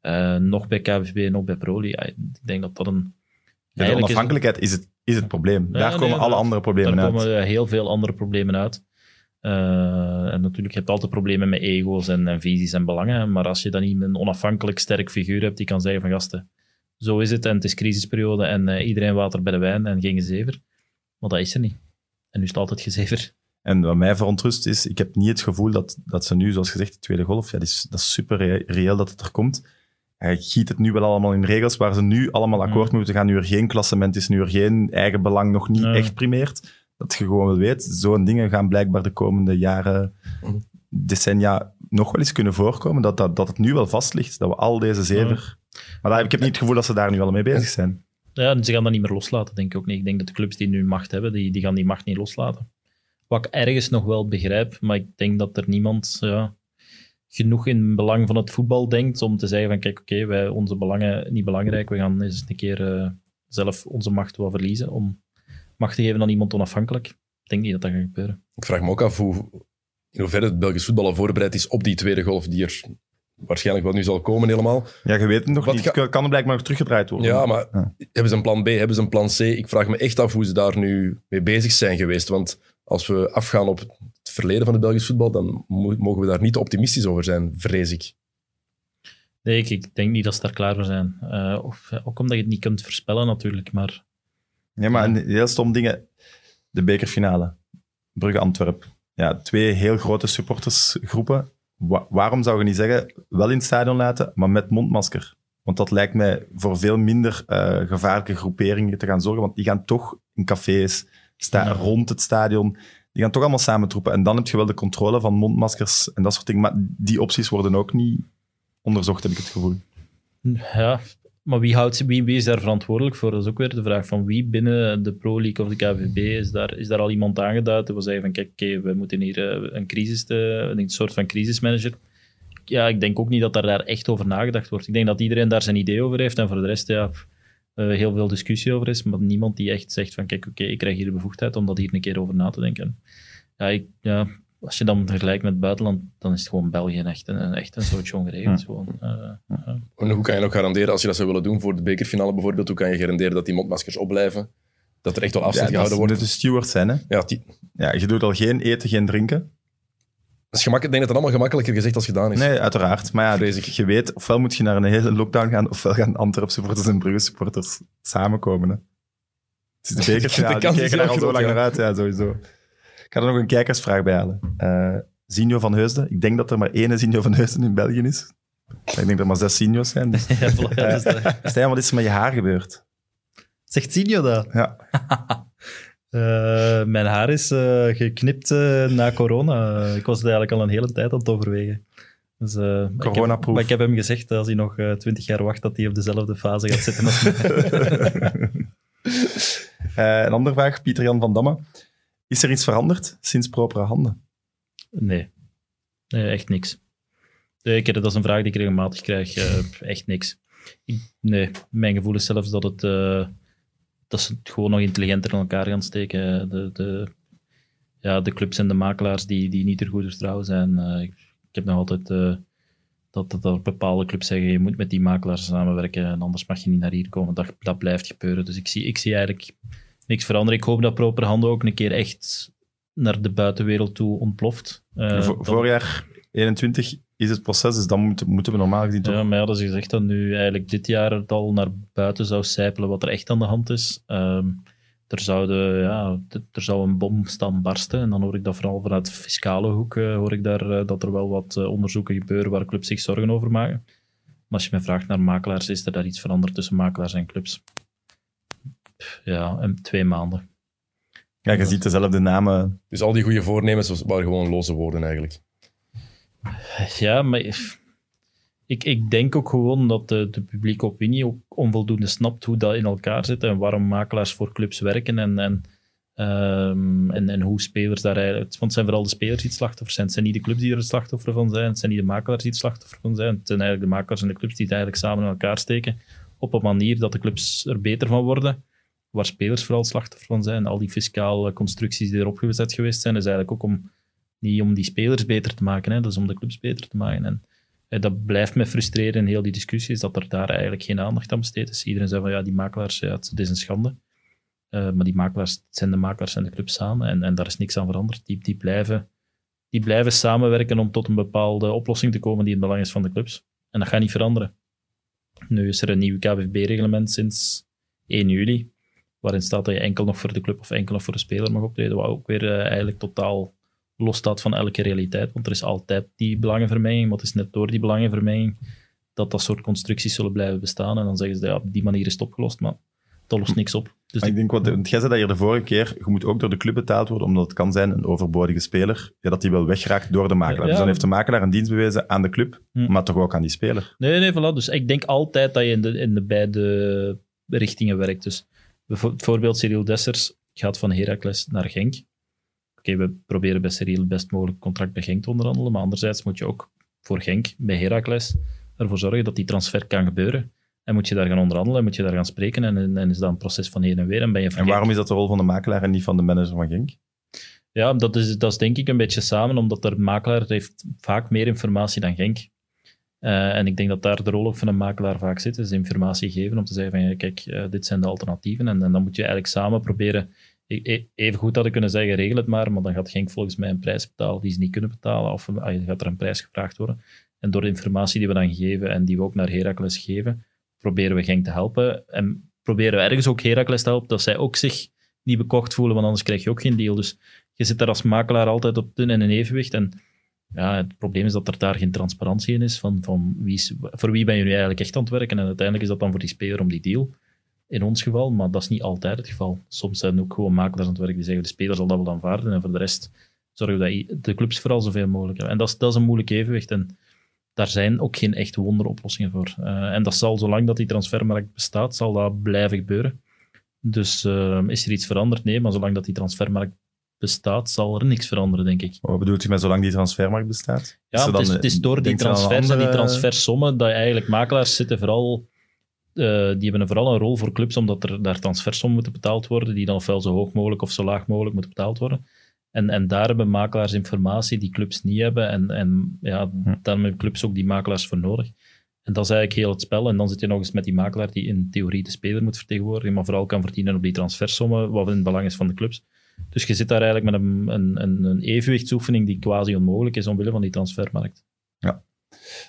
Eh, nog bij KVB, nog bij Proli. Ja, ik denk dat dat een... Ja, de onafhankelijkheid is het, is het probleem. Ja, Daar nee, komen alle andere problemen Daar uit. komen eh, heel veel andere problemen uit. En natuurlijk, je hebt altijd problemen met ego's en, en visies en belangen. Maar als je dan niet een onafhankelijk sterk figuur hebt die kan zeggen van gasten, zo is het en het is crisisperiode en eh, iedereen water bij de wijn en geen gezever. Maar dat is er niet. En nu staat het gezever. En wat mij verontrust is, ik heb niet het gevoel dat, dat ze nu, zoals gezegd, de tweede golf, ja, dat is, dat is super reëel dat het er komt. Hij giet het nu wel allemaal in regels waar ze nu allemaal akkoord Mm. moeten gaan, nu er geen klassement is, nu er geen eigen belang nog niet Ja. echt primeert. Dat je gewoon wel weet, zo'n dingen gaan blijkbaar de komende jaren, Mm. decennia nog wel eens kunnen voorkomen, dat, dat, dat het nu wel vast ligt, dat we al deze zever... Maar daar, ik heb niet het gevoel dat ze daar nu al mee bezig zijn. Ja, en ze gaan dat niet meer loslaten, denk ik ook niet. Ik denk dat de clubs die nu macht hebben, die, die gaan die macht niet loslaten. Wat ik ergens nog wel begrijp, maar ik denk dat er niemand ja, genoeg in belang van het voetbal denkt om te zeggen van kijk, oké, wij onze belangen niet belangrijk, we gaan eens een keer eh, zelf onze macht wat verliezen om macht te geven aan iemand onafhankelijk. Ik denk niet dat dat gaat gebeuren. Ik vraag me ook af hoe, in hoeverre het Belgisch voetbal al voorbereid is op die tweede golf die er waarschijnlijk wel nu zal komen helemaal. Ja, je weet het nog Wat niet. ga- Kan kan er blijkbaar nog teruggedraaid worden. Ja, maar Ja. hebben ze een plan B, hebben ze een plan C? Ik vraag me echt af hoe ze daar nu mee bezig zijn geweest. Want als we afgaan op het verleden van het Belgisch voetbal, dan mo- mogen we daar niet optimistisch over zijn, vrees ik. Nee, ik, ik denk niet dat ze daar klaar voor zijn. Eh, of, ja, ook omdat je het niet kunt voorspellen natuurlijk, maar Ja, maar een heel stom dingen. De bekerfinale. Brugge-Antwerp. Ja, twee heel grote supportersgroepen. Wa- waarom zou je niet zeggen, wel in het stadion laten, maar met mondmasker? Want dat lijkt mij voor veel minder eh, gevaarlijke groeperingen te gaan zorgen. Want die gaan toch in cafés, sta Ja. rond het stadion. Die gaan toch allemaal samen troepen. En dan heb je wel de controle van mondmaskers en dat soort dingen. Maar die opties worden ook niet onderzocht, heb ik het gevoel. Ja, maar wie, houdt, wie, wie is daar verantwoordelijk voor? Dat is ook weer de vraag van wie binnen de Pro League of de KVB is daar, is daar al iemand aangeduid? Dat we zeggen van kijk, we moeten hier eh, een crisis, te, een soort van crisismanager. Ja, ik denk ook niet dat daar, daar echt over nagedacht wordt. Ik denk dat iedereen daar zijn idee over heeft en voor de rest ja, eh, heel veel discussie over is, maar niemand die echt zegt van kijk, oké, ik krijg hier de bevoegdheid om daar hier een keer over na te denken. Ja, ik, ja, als je dan vergelijkt met het buitenland, dan is het gewoon België echt een, echt een soort jong geregeld. Ja. Gewoon, eh, ja. En hoe kan je nog garanderen, als je dat zou willen doen voor de bekerfinale bijvoorbeeld, hoe kan je garanderen dat die mondmaskers opblijven? Dat er echt wel afstand Ja, dat gehouden moeten wordt? de stewards zijn. Hè? Ja, die, Ja, je doet al geen eten, geen drinken. Dat is gemak, ik denk dat het allemaal gemakkelijker gezegd als gedaan is. Nee, uiteraard. Maar ja, je weet, ofwel moet je naar een hele lockdown gaan, ofwel gaan Antwerp supporters en Brugge supporters samenkomen. Hè. Het is de bekerfinale, die kijken daar heel al zo lang ja. naar uit. Ja, sowieso. Ik ga er nog een kijkersvraag bij halen. Eh Zinjo van Heusden. Ik denk dat er maar één Zinjo van Heusden in België is. Ik denk dat er maar zes Zinjo's zijn. Dus. Ja, dat. Stijn, wat is er met je haar gebeurd? Zegt Sinjo dat? Ja. Eh, mijn haar is eh, geknipt eh, na corona. ik was het eigenlijk al een hele tijd aan het overwegen. Dus, maar ik heb-. Maar ik heb hem gezegd, als hij nog twintig jaar wacht, dat hij op dezelfde fase gaat zitten als mij. Een andere vraag, Pieter-Jan van Damme. Is er iets veranderd sinds propere handen? Nee. nee, echt niks. Ik, dat is een vraag die ik regelmatig krijg. echt niks. Ik, nee, mijn gevoel is zelfs dat, het, dat ze het gewoon nog intelligenter in elkaar gaan steken. De, de, ja, de clubs en de makelaars die, die niet ter goede vertrouwen zijn. Eh, ik, ik heb nog altijd eh, dat, dat er bepaalde clubs zeggen, je moet met die makelaars samenwerken en anders mag je niet naar hier komen. Dat, dat blijft gebeuren. Dus ik zie, ik zie eigenlijk niks veranderen. Ik hoop dat Proper Handen ook een keer echt naar de buitenwereld toe ontploft. Eh, Vo- dat- voorjaar 21 is het proces, dus dan moeten, moeten we normaal gezien toch... Ja, maar ja, dat is gezegd dat nu eigenlijk dit jaar het al naar buiten zou sijpelen wat er echt aan de hand is. Ehm, er, zouden, ja, er zou een bom staan barsten en dan hoor ik dat vooral vanuit de fiscale hoek eh, hoor ik daar, eh, dat er wel wat eh, onderzoeken gebeuren waar clubs zich zorgen over maken. Maar als je mij vraagt naar makelaars, is er daar iets veranderd tussen makelaars en clubs? Pff, Ja, een, twee maanden. Ja, je ziet dezelfde namen. Dus al die goede voornemens waren gewoon loze woorden eigenlijk. Ja, maar ik, ik denk ook gewoon dat de, de publieke opinie ook onvoldoende snapt hoe dat in elkaar zit en waarom makelaars voor clubs werken en, en, ehm, en, en hoe spelers daar eigenlijk... Want het zijn vooral de spelers die het slachtoffer zijn. Het zijn niet de clubs die er het slachtoffer van zijn. Het zijn niet de makelaars die het slachtoffer van zijn. Het zijn eigenlijk de makelaars en de clubs die het eigenlijk samen in elkaar steken op een manier dat de clubs er beter van worden. Waar spelers vooral slachtoffer van zijn. Al die fiscale constructies die erop gezet geweest zijn, is eigenlijk ook om niet om die spelers beter te maken, hè, dat is om de clubs beter te maken. En eh, dat blijft me frustreren in heel die discussies, dat er daar eigenlijk geen aandacht aan besteed is. Iedereen zei van ja, die makelaars, ja, het is een schande. Eh, maar die makelaars, het zijn de makelaars en de clubs samen en, en daar is niks aan veranderd. Die, die, blijven, die blijven samenwerken om tot een bepaalde oplossing te komen die in het belang is van de clubs. En dat gaat niet veranderen. Nu is er een nieuw KVB-reglement sinds 1 juli, waarin staat dat je enkel nog voor de club of enkel nog voor de speler mag optreden, wat ook weer eh, eigenlijk totaal los staat van elke realiteit, want er is altijd die belangenvermenging, maar het is net door die belangenvermenging dat dat soort constructies zullen blijven bestaan. En dan zeggen ze, ja, op die manier is het opgelost, maar dat lost niks op. Dus Maar ik denk, wat, want jij zei dat hier de vorige keer, je moet ook door de club betaald worden, omdat het kan zijn een overbodige speler, ja, dat die wel wegraakt door de makelaar. Ja. Dus dan heeft de makelaar een dienst bewezen aan de club, Hm. maar toch ook aan die speler. Nee, nee, voilà. Dus ik denk altijd dat je in de, in de beide richtingen werkt. Dus bijvo- bijvoorbeeld Cyril Dessers gaat van Heracles naar Genk. Oké, we proberen bij Cyril het best mogelijk contract bij Genk te onderhandelen, maar anderzijds moet je ook voor Genk, bij Heracles, ervoor zorgen dat die transfer kan gebeuren. En moet je daar gaan onderhandelen, en moet je daar gaan spreken, en, en, is dat een proces van heen en weer. En, ben je En Genk- waarom is dat de rol van de makelaar en niet van de manager van Genk? Ja, dat is, dat is denk ik een beetje samen, omdat de makelaar heeft vaak meer informatie dan Genk. Eh, en ik denk dat daar de rol ook van een makelaar vaak zit, is informatie geven om te zeggen van, ja, kijk, eh, dit zijn de alternatieven. En, en dan moet je eigenlijk samen proberen, even goed hadden kunnen zeggen, regel het maar, maar dan gaat Genk volgens mij een prijs betalen die ze niet kunnen betalen, of ah, gaat er een prijs gevraagd worden. En door de informatie die we dan geven en die we ook naar Heracles geven, proberen we Genk te helpen. En proberen we ergens ook Heracles te helpen, dat zij ook zich niet bekocht voelen, want anders krijg je ook geen deal. Dus je zit daar als makelaar altijd op dun en een evenwicht. En ja, het probleem is dat er daar geen transparantie in is van, van wie is, voor wie ben je nu eigenlijk echt aan het werken. En uiteindelijk is dat dan voor die speler om die deal. In ons geval, maar dat is niet altijd het geval. Soms zijn er ook gewoon makelaars aan het werk die zeggen de speler zal dat wel aanvaarden en voor de rest zorgen we dat de clubs vooral zoveel mogelijk hebben. En dat is, dat is een moeilijk evenwicht en daar zijn ook geen echt wonderoplossingen voor. Eh, en dat zal, zolang dat die transfermarkt bestaat, zal dat blijven gebeuren. Dus eh, is er iets veranderd? Nee, maar zolang dat die transfermarkt bestaat, zal er niks veranderen, denk ik. Wat bedoelt u met zolang die transfermarkt bestaat? Ja, Is het is, dan, het is door die transfers en die transfersommen dat je eigenlijk makelaars zitten vooral... eh, die hebben vooral een rol voor clubs, omdat er daar transfersommen moeten betaald worden, die dan ofwel zo hoog mogelijk of zo laag mogelijk moeten betaald worden. En, en daar hebben makelaars informatie die clubs niet hebben. En, en ja, Hm. daar hebben clubs ook die makelaars voor nodig. En dat is eigenlijk heel het spel. En dan zit je nog eens met die makelaar die in theorie de speler moet vertegenwoordigen, maar vooral kan verdienen op die transfersommen, wat in het belang is van de clubs. Dus je zit daar eigenlijk met een, een, een evenwichtsoefening die quasi onmogelijk is omwille van die transfermarkt.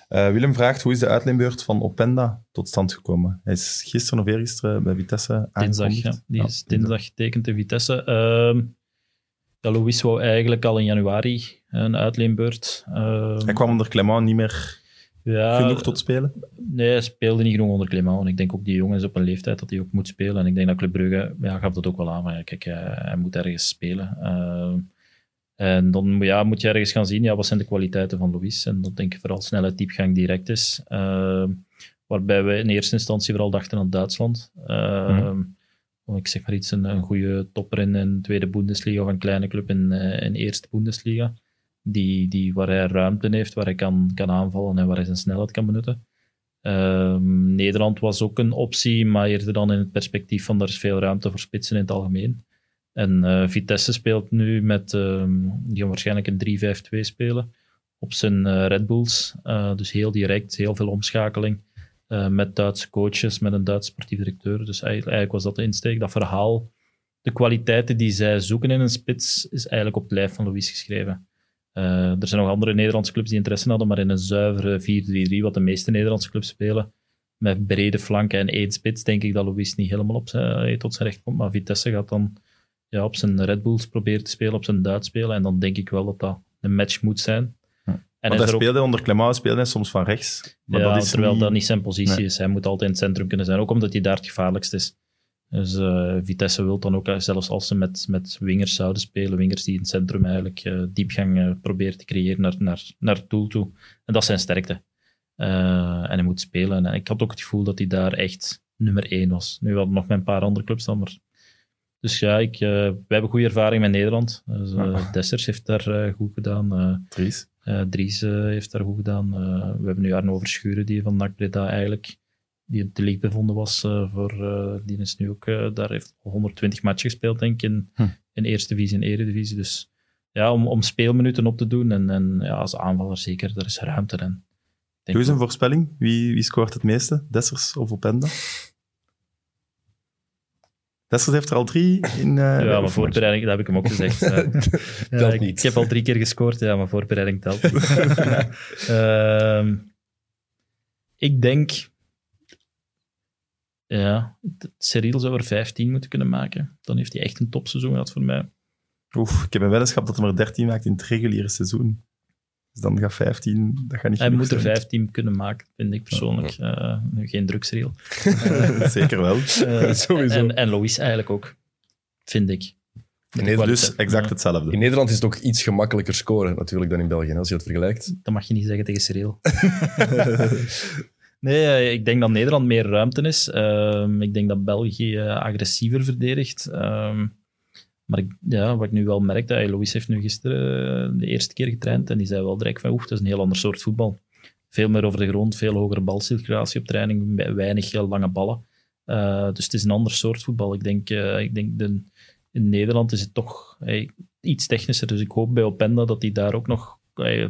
Eh, Willem vraagt, hoe is de uitleenbeurt van Openda tot stand gekomen? Hij is gisteren of eergisteren bij Vitesse Dinsdag, aangekondigd. ja. Die Ja, dinsdag getekend in Vitesse. Ehm ja, Louis wou eigenlijk al in januari een uitleenbeurt. Ehm, Hij kwam onder Clement niet meer ja, genoeg tot spelen. Nee, hij speelde niet genoeg onder Clément. En ik denk ook die jongen is op een leeftijd dat hij ook moet spelen. En ik denk dat Club Brugge ja, gaf dat ook wel aan. Maar ja, kijk, hij, hij moet ergens spelen. En dan ja, moet je ergens gaan zien, ja, wat zijn de kwaliteiten van Louis. En dat denk ik vooral snelheid, diepgang, direct is. Ehm, waarbij we in eerste instantie vooral dachten aan Duitsland. Ehm, om, Ik zeg maar iets, een, een goede topper in een tweede Bundesliga of een kleine club in, eh, in eerste Bundesliga. Die, die, waar hij ruimte heeft, waar hij kan, kan aanvallen en waar hij zijn snelheid kan benutten. Ehm, Nederland was ook een optie, maar eerder dan in het perspectief van er is veel ruimte voor spitsen in het algemeen. En eh, Vitesse speelt nu met, ehm, die waarschijnlijk een 3-5-2 spelen op zijn eh, Red Bulls. Eh, dus heel direct, heel veel omschakeling. met Duitse coaches, met een Duitse sportief directeur. Dus eigenlijk, was dat de insteek. Dat verhaal, de kwaliteiten die zij zoeken in een spits, is eigenlijk op het lijf van Louis geschreven. Er zijn nog andere Nederlandse clubs die interesse hadden, maar in een zuivere 4-3-3, wat de meeste Nederlandse clubs spelen, met brede flanken en één spits, denk ik dat Louis niet helemaal op zijn, tot zijn recht komt. Maar Vitesse gaat dan ja, op zijn Red Bulls proberen te spelen, op zijn Duits spelen. En dan denk ik wel dat dat een match moet zijn. En Want hij er ook- speelde onder Clement, speelde hij soms van rechts. Maar ja, dat is terwijl niet- dat niet zijn positie Nee. is. Hij moet altijd in het centrum kunnen zijn, ook omdat hij daar het gevaarlijkst is. Dus eh, Vitesse wil dan ook, eh, zelfs als ze met, met wingers zouden spelen, wingers die in het centrum eigenlijk eh, diepgang proberen te creëren naar, naar, naar het doel toe. En dat is zijn sterkte. En hij moet spelen. En ik had ook het gevoel dat hij daar echt nummer één was. Nu hadden we nog met een paar andere clubs dan, maar... Dus ja, ik, eh, wij hebben goede ervaring met Nederland. Dus. Dessers heeft daar goed gedaan. Dries. eh, Dries heeft daar goed gedaan. We hebben nu Arno Verschuren, die van NAC Breda eigenlijk, die de league bevonden was, eh, voor, die is nu ook, daar heeft 120 matchen gespeeld, denk ik, in, Hm. in eerste divisie en eredivisie. Dus ja, om, om speelminuten op te doen en, en ja, als aanvaller zeker, daar is ruimte in. Doe eens een voorspelling. Wie, wie scoort het meeste? Dessers of Openda? Dessers heeft er al drie in... eh, ja, maar voorbereiding, dat heb ik hem ook gezegd. Ja, Telt ik, niet. ik heb al drie keer gescoord, ja, maar voorbereiding telt. niet. Ehm, ik denk... Ja, Cyril zou er 15 moeten kunnen maken. Dan heeft hij echt een topseizoen gehad voor mij. Oef, ik heb een weddenschap dat hij er 13 maakt in het reguliere seizoen. Dus dan gaat 15, dat gaat niet Hij moet er zijn. 15 kunnen maken, vind ik persoonlijk. Eh, geen drugsreel. Zeker wel. Eh, Sowieso. En, en Louis eigenlijk ook, vind ik. In De Nederland, Dus exact hetzelfde. in Nederland is het ook iets gemakkelijker scoren natuurlijk dan in België, als je het vergelijkt. Dat mag je niet zeggen tegen Cyril. nee, eh, ik denk dat Nederland meer ruimte is. Ehm, ik denk dat België agressiever verdedigt. Ehm, Maar ja, wat ik nu wel hey, Louis heeft nu gisteren eh, de eerste keer getraind en die zei wel direct van oeh, dat is een heel ander soort voetbal. Veel meer over de grond, veel hogere balcirculatie op training, we- weinig eh, lange ballen. Eh, dus het is een ander soort voetbal. Ik denk, ik denk de, in Nederland is het toch iets technischer. Dus ik hoop bij Openda dat hij daar ook nog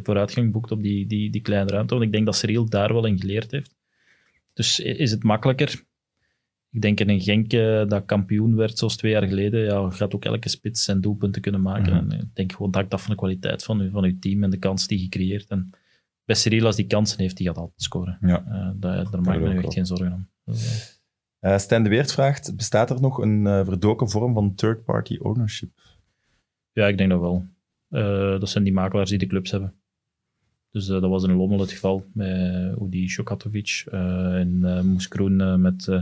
vooruitgang boekt op die, die, die kleine ruimte. Want ik denk dat Cyril daar wel in geleerd heeft. Dus is het makkelijker? Ik denk in een Genk eh, dat kampioen werd zoals twee jaar geleden, ja, gaat ook elke spits zijn doelpunten kunnen maken. Mhm. En ik denk gewoon dat af van de kwaliteit van, van uw team en de kans die je creëert. En bij Cyril, als die kansen heeft, die gaat altijd scoren. Ja. Eh, daar, daar maak ik me wel. echt geen zorgen om. Dus, eh, Eh Stijn de Weert vraagt, bestaat er nog een eh, verdoken vorm van third-party ownership? Ja, ik denk dat wel. Eh, dat zijn die makelaars die de clubs hebben. Dus eh, dat was in Lommel het geval met Udi Šokatovic eh, en Moes Kroen eh, met, eh,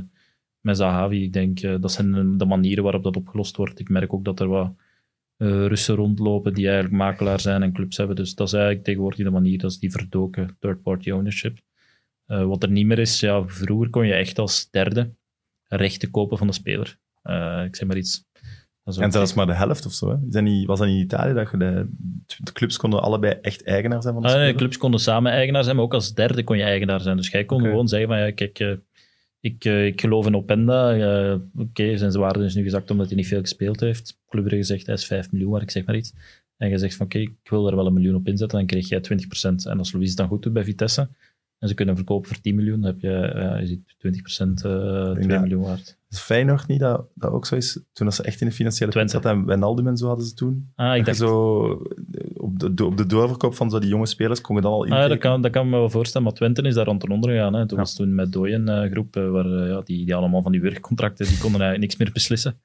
met Zahavi. Ik denk eh, dat zijn de manieren waarop dat opgelost wordt. Ik merk ook dat er wat eh, Russen rondlopen die eigenlijk makelaar zijn en clubs hebben. Dus dat is eigenlijk tegenwoordig de manier, dat is die verdoken third-party ownership. Eh, wat er niet meer is, ja, vroeger kon je echt als derde rechten kopen van de speler. Ik zeg maar iets. En zelfs maar de helft of zo. Hè? Is dat niet, was dat niet in Italië dat je de, de clubs konden allebei echt eigenaar zijn van de Ah, nee, clubs konden samen eigenaar zijn, maar ook als derde kon je eigenaar zijn. Dus jij kon gewoon zeggen van, ja, kijk, ik, eh, ik geloof in Openda. eh, Oké, zijn waarde is nu gezakt omdat hij niet veel gespeeld heeft. Club Brugge zegt, hij is 5 miljoen, maar ik zeg maar iets. En je zegt van, oké, ik wil er wel een miljoen op inzetten, dan kreeg jij 20%. En als Louis het dan goed doet bij Vitesse, en ze kunnen verkopen voor 10 miljoen, dan heb je, ja, je ziet 20% eh 2 dat- miljoen waard. Is Feyenoord niet dat, dat ook zo is? Toen ze echt in de financiële put Twente. zat en Wijnaldum en zo hadden ze toen. Ah, ik dacht, zo op de, op de doorverkoop van zo die jonge spelers kon je dan al Ah, ja, dat, kan, dat kan me wel voorstellen, maar Twente is daar aan ten onder gegaan. Hè. Toen Ja. was toen met Dooyen een groep eh, waar eh, ja, die, die allemaal van die werkcontracten, die konden eigenlijk niks meer beslissen.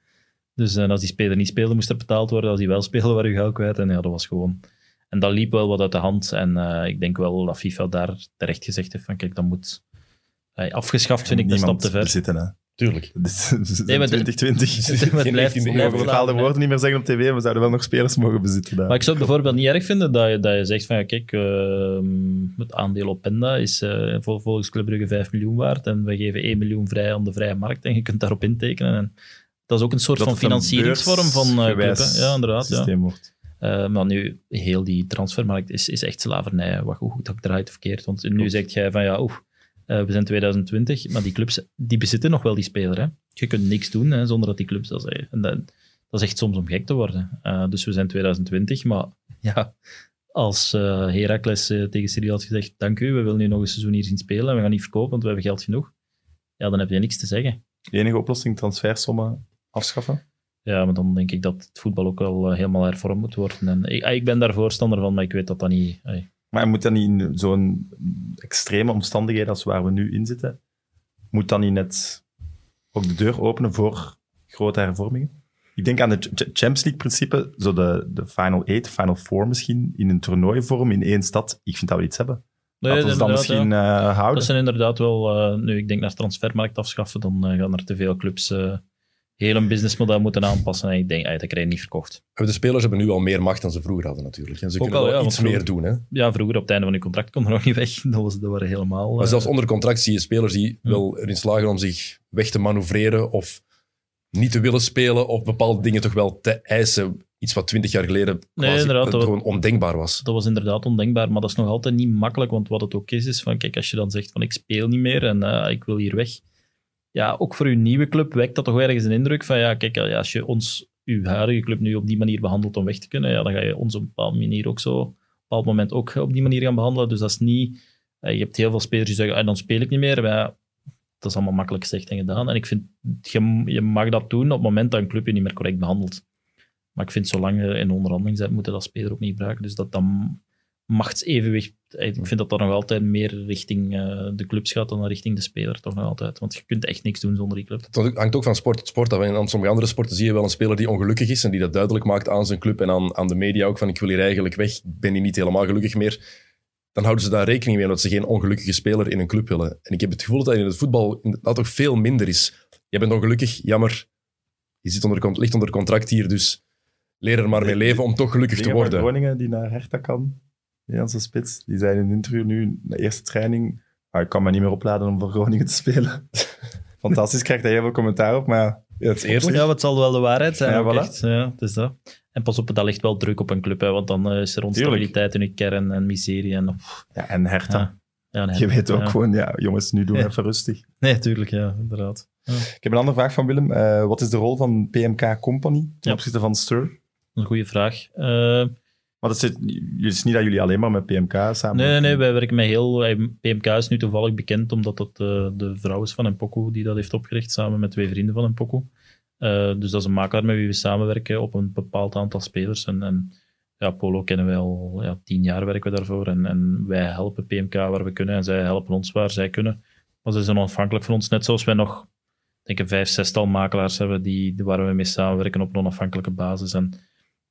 Dus eh, als die speler niet speelde, moest er betaald worden. Als die wel speelde, waren je geld kwijt. En ja, dat was gewoon... En dat liep wel wat uit de hand. En eh, ik denk wel dat FIFA daar terecht gezegd heeft van kijk, dat moet... eh, afgeschaft vind ik een stap te ver. Tuurlijk. Dat is, dat is Nee, maar de- 2020. Maar het Geen blijft- 19e We blijft mogen bepaalde woorden niet meer zeggen op tv, maar we zouden wel nog spelers mogen bezitten. Daar. Maar ik zou het bijvoorbeeld niet erg vinden dat je, dat je zegt van ja, kijk, ehm, het aandeel op Penda is eh, vol- volgens Club Brugge 5 miljoen waard en we geven 1 miljoen vrij aan de vrije markt en je kunt daarop intekenen. En dat is ook een soort Dat van financieringsvorm van eh club. Ja, inderdaad. Ja. wordt. Eh, maar nu, heel die transfermarkt is, is echt slavernij. Wat, hoe goed dat draait of verkeerd. Want nu Klopt. zegt jij van ja, oeh, eh, we zijn 2020, maar die clubs die bezitten nog wel die speler. Hè. Je kunt niks doen hè, zonder dat die clubs dat zeggen. En dat, dat is echt soms om gek te worden. Eh, dus we zijn 2020, maar ja, als eh Heracles tegen Cyril had gezegd, dank u, we willen nu nog een seizoen hier zien spelen en we gaan niet verkopen, want we hebben geld genoeg. Ja, dan heb je niks te zeggen. De enige oplossing, transfersommen afschaffen. Ja, maar dan denk ik dat het voetbal ook wel helemaal hervormd moet worden. En ik, ik ben daar voorstander van, maar ik weet dat dat niet... Maar moet dan niet in zo'n extreme omstandigheden als waar we nu in zitten, moet dan niet net ook de deur openen voor grote hervormingen? Ik denk aan het Ch- Champions League-principe, zo de, de Final 8, Final 4 misschien, in een toernooivorm in één stad. Ik vind dat we iets hebben. Nee, we ons dan misschien ja. eh, houden. Dat zijn inderdaad wel... eh, nu, ik denk naar transfermarkt afschaffen, dan eh, gaan er te veel clubs heel een businessmodel moeten aanpassen. En ik denk, ey, dat krijg je niet verkocht. De spelers hebben nu al meer macht dan ze vroeger hadden natuurlijk. En ze Ook kunnen al, wel ja, iets meer doen. Hè? Ja, vroeger op het einde van je contract kon er nog niet weg. Dat, was, dat waren helemaal... Maar eh, zelfs onder contract zie je spelers die wel erin slagen om zich weg te manoeuvreren of niet te willen spelen of bepaalde dingen toch wel te eisen. Iets wat twintig jaar geleden Nee, dat- gewoon ondenkbaar was. Dat was inderdaad ondenkbaar, maar dat is nog altijd niet makkelijk, want wat het ook is, is van, kijk, als je dan zegt van, ik speel niet meer en eh, ik wil hier weg. Ja, ook voor uw nieuwe club wekt dat toch ergens een indruk van, ja, kijk, als je ons, uw huidige club nu op die manier behandelt om weg te kunnen, ja, dan ga je ons op een bepaalde manier ook zo, op een bepaald moment ook op die manier gaan behandelen. Dus dat is niet, eh, je hebt heel veel spelers die zeggen, ah, dan speel ik niet meer. Ja, dat is allemaal makkelijk gezegd en gedaan. En ik vind, je, je mag dat doen op het moment dat een club je niet meer correct behandelt. Maar ik vind, zolang je in onderhandeling bent, moet je dat speler ook niet gebruiken. Dus dat dan machtsevenwicht, eh, ik vind dat dat nog altijd meer richting eh, de clubs gaat dan richting de speler, toch nog altijd. Want je kunt echt niks doen zonder die club. Het hangt ook van sport tot sport af. En aan sommige andere sporten zie je wel een speler die ongelukkig is en die dat duidelijk maakt aan zijn club en aan, aan de media ook van ik wil hier eigenlijk weg, ik ben hier niet helemaal gelukkig meer. Dan houden ze daar rekening mee omdat ze geen ongelukkige speler in een club willen. En ik heb het gevoel dat in het voetbal dat toch veel minder is. Je bent ongelukkig, jammer. Je zit onder, ligt onder contract hier, dus leer er maar mee leven om toch gelukkig te worden. Groningen die naar Hertha kan, Nederlandse spits, die zei in een interview nu, de eerste training, ah, ik kan me niet meer opladen om voor Groningen te spelen. Fantastisch, krijgt hij heel veel commentaar op, maar ja, het is eerlijk. Ja, het zal wel de waarheid zijn. Ja, voilà. echt. Ja, het is dat. En pas op, dat ligt wel druk op een club, hè, want dan eh, is er onstabiliteit in je kern en miserie. En, pff, Ja, en Hertha. Ja. ja, nee, Je weet ook ja. gewoon, ja, jongens, nu doen we even rustig. Nee, tuurlijk, ja, inderdaad. Ik heb een andere vraag van Willem. Eh, wat is de rol van PMK Company ten opzichte van Stur? Een goede vraag. Eh, Het, is niet dat jullie alleen maar met PMK samen nee, nee, wij werken met heel... PMK is nu toevallig bekend, omdat dat eh, de vrouw is van Mpoku die dat heeft opgericht, samen met twee vrienden van Mpoku. Eh dus dat is een makelaar met wie we samenwerken op een bepaald aantal spelers. En, en ja, Polo kennen wij al ja, tien jaar werken we daarvoor. En, en wij helpen PMK waar we kunnen en zij helpen ons waar zij kunnen. Maar ze zijn onafhankelijk van ons, net zoals wij nog ik denk een vijf, zestal makelaars hebben die waar we mee samenwerken op een onafhankelijke basis. En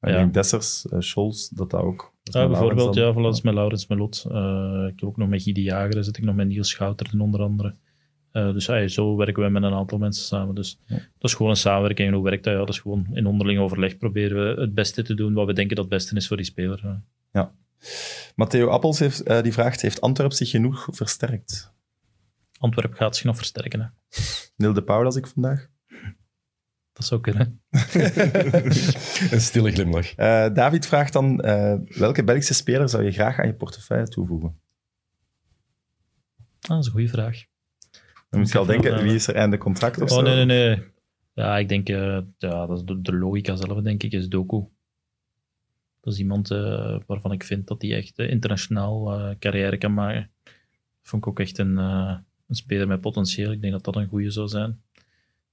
Ik Ja. denk Dessers, eh, Scholz, dat dat ook. dat ja, bijvoorbeeld, ja, voilà, dat is met Laurens Melot. Eh, ik heb ook nog met Guy de Jager, zit ik nog met Niels Schouter onder andere. Eh, dus ja, zo werken we met een aantal mensen samen. Dus Ja. dat is gewoon een samenwerking. En hoe werkt dat? Ja, dat is gewoon in onderling overleg proberen we het beste te doen wat we denken dat het beste is voor die speler. Ja. Matteo Appels heeft, die vraagt, heeft Antwerp zich genoeg versterkt? Antwerpen gaat zich nog versterken. Hè. Neil de Pauw las ik vandaag. Dat zou kunnen. Een stille glimlach. Eh, David vraagt dan, eh, welke Belgische speler zou je graag aan je portefeuille toevoegen? Ah, dat is een goede vraag. Dan moet je al denken, wie is er einde contract of Oh, zo? nee, nee, nee. Ja, ik denk, eh, ja, dat is de, de logica zelf, denk ik, is Doku. Dat is iemand eh, waarvan ik vind dat hij echt internationaal eh, carrière kan maken. Vond ik ook echt een, eh, een speler met potentieel. Ik denk dat dat een goede zou zijn.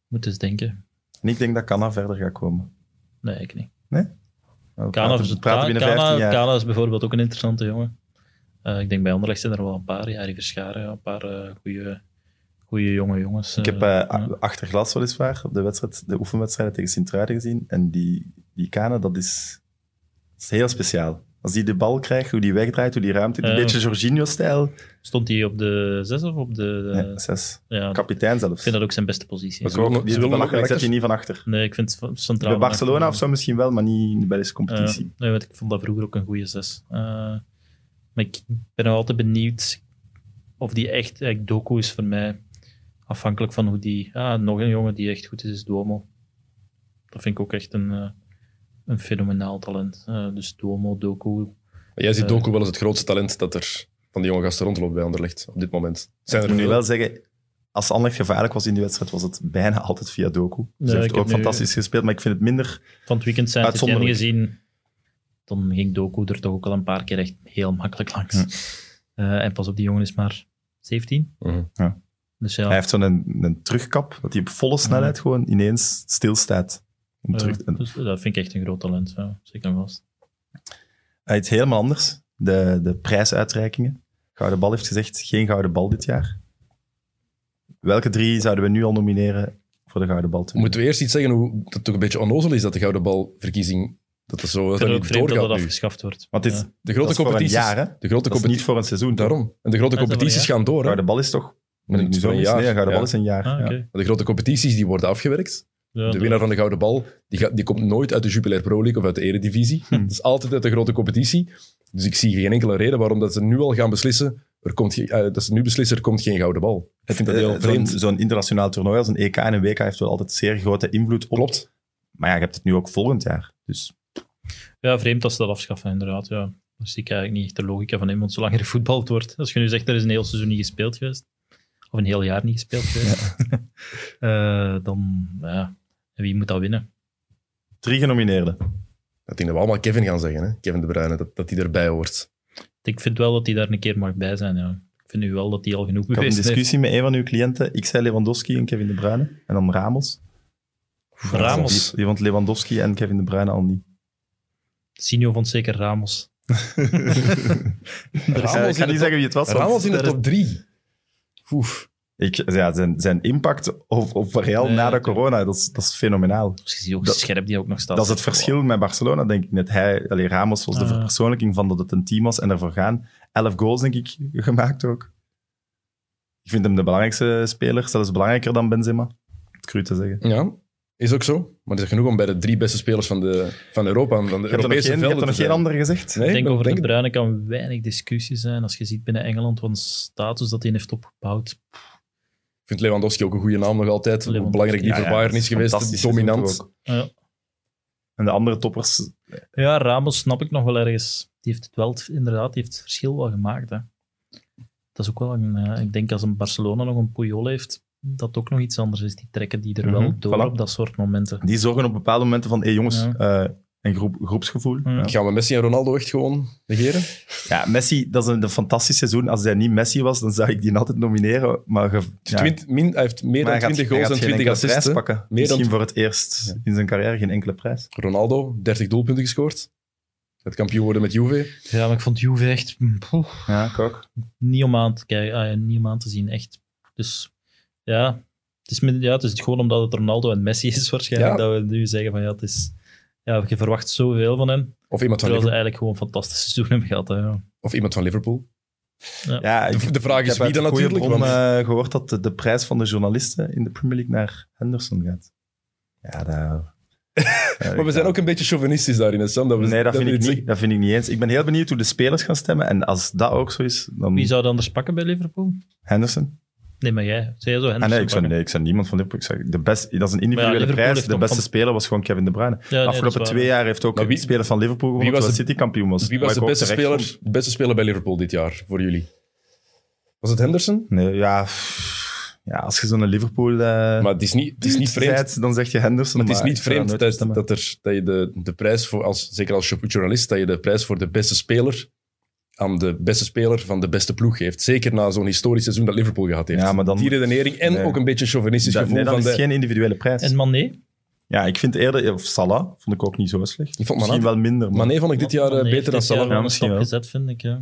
Moet eens denken. En ik denk dat Canna verder gaat komen. Nee, ik niet. We Kana, praten, praten binnen 15 Kana, jaar. Kana is bijvoorbeeld ook een interessante jongen. Eh, ik denk bij Anderlecht zijn er wel een paar. Ja, die Verscharen, ja, een paar eh goede, goede jonge jongens. Ik heb ja. achter glas weliswaar op de, wedstrijd, de oefenwedstrijden tegen Sint-Truiden gezien. En die, die dat is, dat is heel speciaal. Als die de bal krijgt, hoe die wegdraait, hoe die ruimte... Een beetje Jorginho-stijl. Stond hij op de zes of op de... Nee, zes. ja, Kapitein ik zelfs. vind dat ook zijn beste positie. Ze willen- Die is willen belachelijk, zet hij niet van achter. Nee, ik vind het centraal. Bij Barcelona of zo misschien wel, maar niet in de Belgische competitie. Uh, nee, want ik vond dat vroeger ook een goede zes. Uh, maar ik ben nog altijd benieuwd of die echt, echt doku is voor mij. Afhankelijk van hoe die... Ah, nog een jongen die echt goed is, is Duomo. Dat vind ik ook echt een, uh, een fenomenaal talent. Uh, dus Duomo, Doku. Jij ziet Eh. Doku wel als het grootste talent dat er van die jonge gasten rondloopt bij Anderlecht op dit moment. Zijn Ik er moet nu veel? wel zeggen, als Anderlecht gevaarlijk was in die wedstrijd, was het bijna altijd via Doku. Ze Ja, ik heeft ook nu- fantastisch gespeeld, maar ik vind het minder... Van het weekend zijn Uitzonderlijk. gezien. Dan ging Doku er toch ook al een paar keer echt heel makkelijk langs. Uh, en pas op, die jongen is maar 17. Mhm. Dus ja, Hij heeft zo'n een, een terugkap, dat hij op volle snelheid gewoon ineens stilstaat. Om ja, terug te- dus dat vind ik echt een groot talent. Ja, zeker en vast. Uh, iets helemaal anders. De, de prijsuitreikingen. Gouden Bal heeft gezegd, geen Gouden Bal dit jaar. Welke drie zouden we nu al nomineren voor de Gouden Bal? Moeten we eerst iets zeggen hoe dat het toch een beetje onnozel is dat de Gouden Balverkiezing dat dat zo Ik dat het niet dat doorgaat dat nu. afgeschaft wordt. Want dit, Ja. De dat grote is voor een competities, jaar, hè? de grote Dat is competities, niet voor een seizoen. daarom. En de grote dat competities gaan door. Hè? Gouden Bal is toch... Ben ik nu zo een mis? jaar. Nee, Gouden Ja. Bal is een jaar. Ah. De grote competities die worden afgewerkt. Ja, De dat- winnaar van de Gouden Bal die, gaat, die komt nooit uit de Jupiler Pro League of uit de Eredivisie. Hm. Dat is altijd uit de grote competitie. Dus ik zie geen enkele reden waarom dat ze nu al gaan beslissen. Er komt geen- eh, dat ze nu beslissen, er komt geen Gouden Bal. Ik vind dat heel Eh, Zo'n vreemd. zo'n internationaal toernooi als een EK en een WK heeft wel altijd zeer grote invloed op. Klopt. Maar ja, je hebt het nu ook volgend jaar. Dus Ja, vreemd dat ze dat afschaffen, inderdaad. Ja. Daar zie ik eigenlijk niet echt de logica van in, want zolang er gevoetbald wordt. Als je nu zegt, er is een heel seizoen niet gespeeld geweest, of een heel jaar niet gespeeld geweest, eh, dan, ja, wie moet dat winnen? drie genomineerden. Ik denk dat we allemaal Kevin gaan zeggen. Hè? Kevin De Bruyne, dat, dat hij erbij hoort. Ik vind wel dat hij daar een keer mag bij zijn, ja. Ik vind nu wel dat hij al genoeg Ik had een heeft. discussie met een van uw cliënten. Ik zei Lewandowski en Kevin De Bruyne. En dan Ramos. Ramos. Die, die vond Lewandowski en Kevin De Bruyne al niet. Sinjo vond zeker Ramos. Ga- ik ga niet zeggen wie het was. Ramos in de top drie. Oef. Ik, ja, zijn, zijn impact op, op Real Nee, na de corona, dat is, dat is fenomenaal. Dus je ziet ook Dat- scherp die ook nog staat. Dat is het verschil met Barcelona, denk ik net. Hij, allee, Ramos was de Ah. verpersoonlijking van dat het een team was en ervoor gaan. Elf goals, denk ik, gemaakt ook. Ik vind hem de belangrijkste speler, zelfs belangrijker dan Benzema. Het cru te zeggen. Ja, is ook zo. Maar er is genoeg om bij de drie beste spelers van, de, van Europa, van de Je hebt er nog Europese geen, je hebt velden er nog geen zijn. andere gezegd? Nee, ik denk over denk- de Bruyne kan weinig discussie zijn als je ziet binnen Engeland wat een status dat hij heeft opgebouwd. Ik vind Lewandowski ook een goede naam nog altijd. Hoe belangrijk die Ja, voor ja, Bayern dat is geweest. Dominant. toch ook. Ja. En de andere toppers, Ja, Ramos snap ik nog wel ergens. Die heeft het wel, inderdaad, die heeft het verschil wel gemaakt. Hè. Dat is ook wel een, eh, ik denk als een Barcelona nog een Puyol heeft, dat ook nog iets anders is. Die trekken die er wel Mhm, door voilà. op dat soort momenten. die zorgen op bepaalde momenten van, hé jongens, Ja. eh, een groep, groepsgevoel. Ja. Ja. Gaan we Messi en Ronaldo echt gewoon negeren? Ja, Messi, dat is een, een fantastisch seizoen. Als hij niet Messi was, dan zou ik die altijd nomineren. Maar, ge, ja, Twint- min- hij heeft meer maar dan hij gaat- 20 hij goals en geen 20 enkele assists. pakken. Meer dan- Misschien voor het eerst in zijn carrière geen enkele prijs. Ronaldo, 30 doelpunten gescoord. Het kampioen worden met Juve. Ja, maar ik vond Juve echt mm, Ja, ik ook. niet, om aan te kijken, ah, niet om aan te zien, echt. Dus ja het, is met, ja, het is gewoon omdat het Ronaldo en Messi is waarschijnlijk, Ja. dat we nu zeggen van ja, het is... Ja, je verwacht zoveel van hen, Of iemand van terwijl ze Liverpool. eigenlijk gewoon een fantastisch seizoen hebben gehad. Hè, ja. Of iemand van Liverpool. Ja, De- de vraag ik is heb wie dan natuurlijk, bron, want- eh, gehoord dat de, de prijs van de journalisten in de Premier League naar Henderson gaat. Ja, dat... Maar we zijn ook een beetje chauvinistisch daarin, hè, Sam. Dat we, Nee, dat vind, we ik niet, dat vind ik niet eens. Ik ben heel benieuwd hoe de spelers gaan stemmen. En als dat ook zo is, dan Wie zou dan anders pakken bij Liverpool? Henderson. Nee, maar jij. Jij zo Ah, Henderson nee, ik zou, pakken? nee, ik zou niemand van Liverpool. Ik zou, de best, dat is een individuele prijs. De beste van- speler was gewoon Kevin De Bruyne. Ja, De nee, afgelopen twee jaar heeft ook wie- een speler van Liverpool gewonnen, was terwijl de- City kampioen was. Wie was de beste speler, de beste speler bij Liverpool dit jaar voor jullie? Was het Henderson? Nee, ja, ja, als je zo'n Liverpool... eh Maar het is niet, het is niet vreemd. zijt, dan zeg je Henderson. Maar het is niet vreemd dat, er, dat je de, de prijs voor, als, zeker als journalist, dat je de prijs voor de beste speler aan de beste speler van de beste ploeg geeft. Zeker na zo'n historisch seizoen dat Liverpool gehad heeft. Ja, maar dan- Die redenering en Nee. ook een beetje chauvinistisch Dat, gevoel nee, dat van is de... geen individuele prijs. En Mané? Ja, ik vind eerder... Of Salah vond ik ook niet zo slecht. Ik vond Misschien Mané- wel minder. Maar Mané vond ik dit jaar eh, Mané beter dan Salah. wel Ja, misschien stap wel. gezet, vind ik, ja.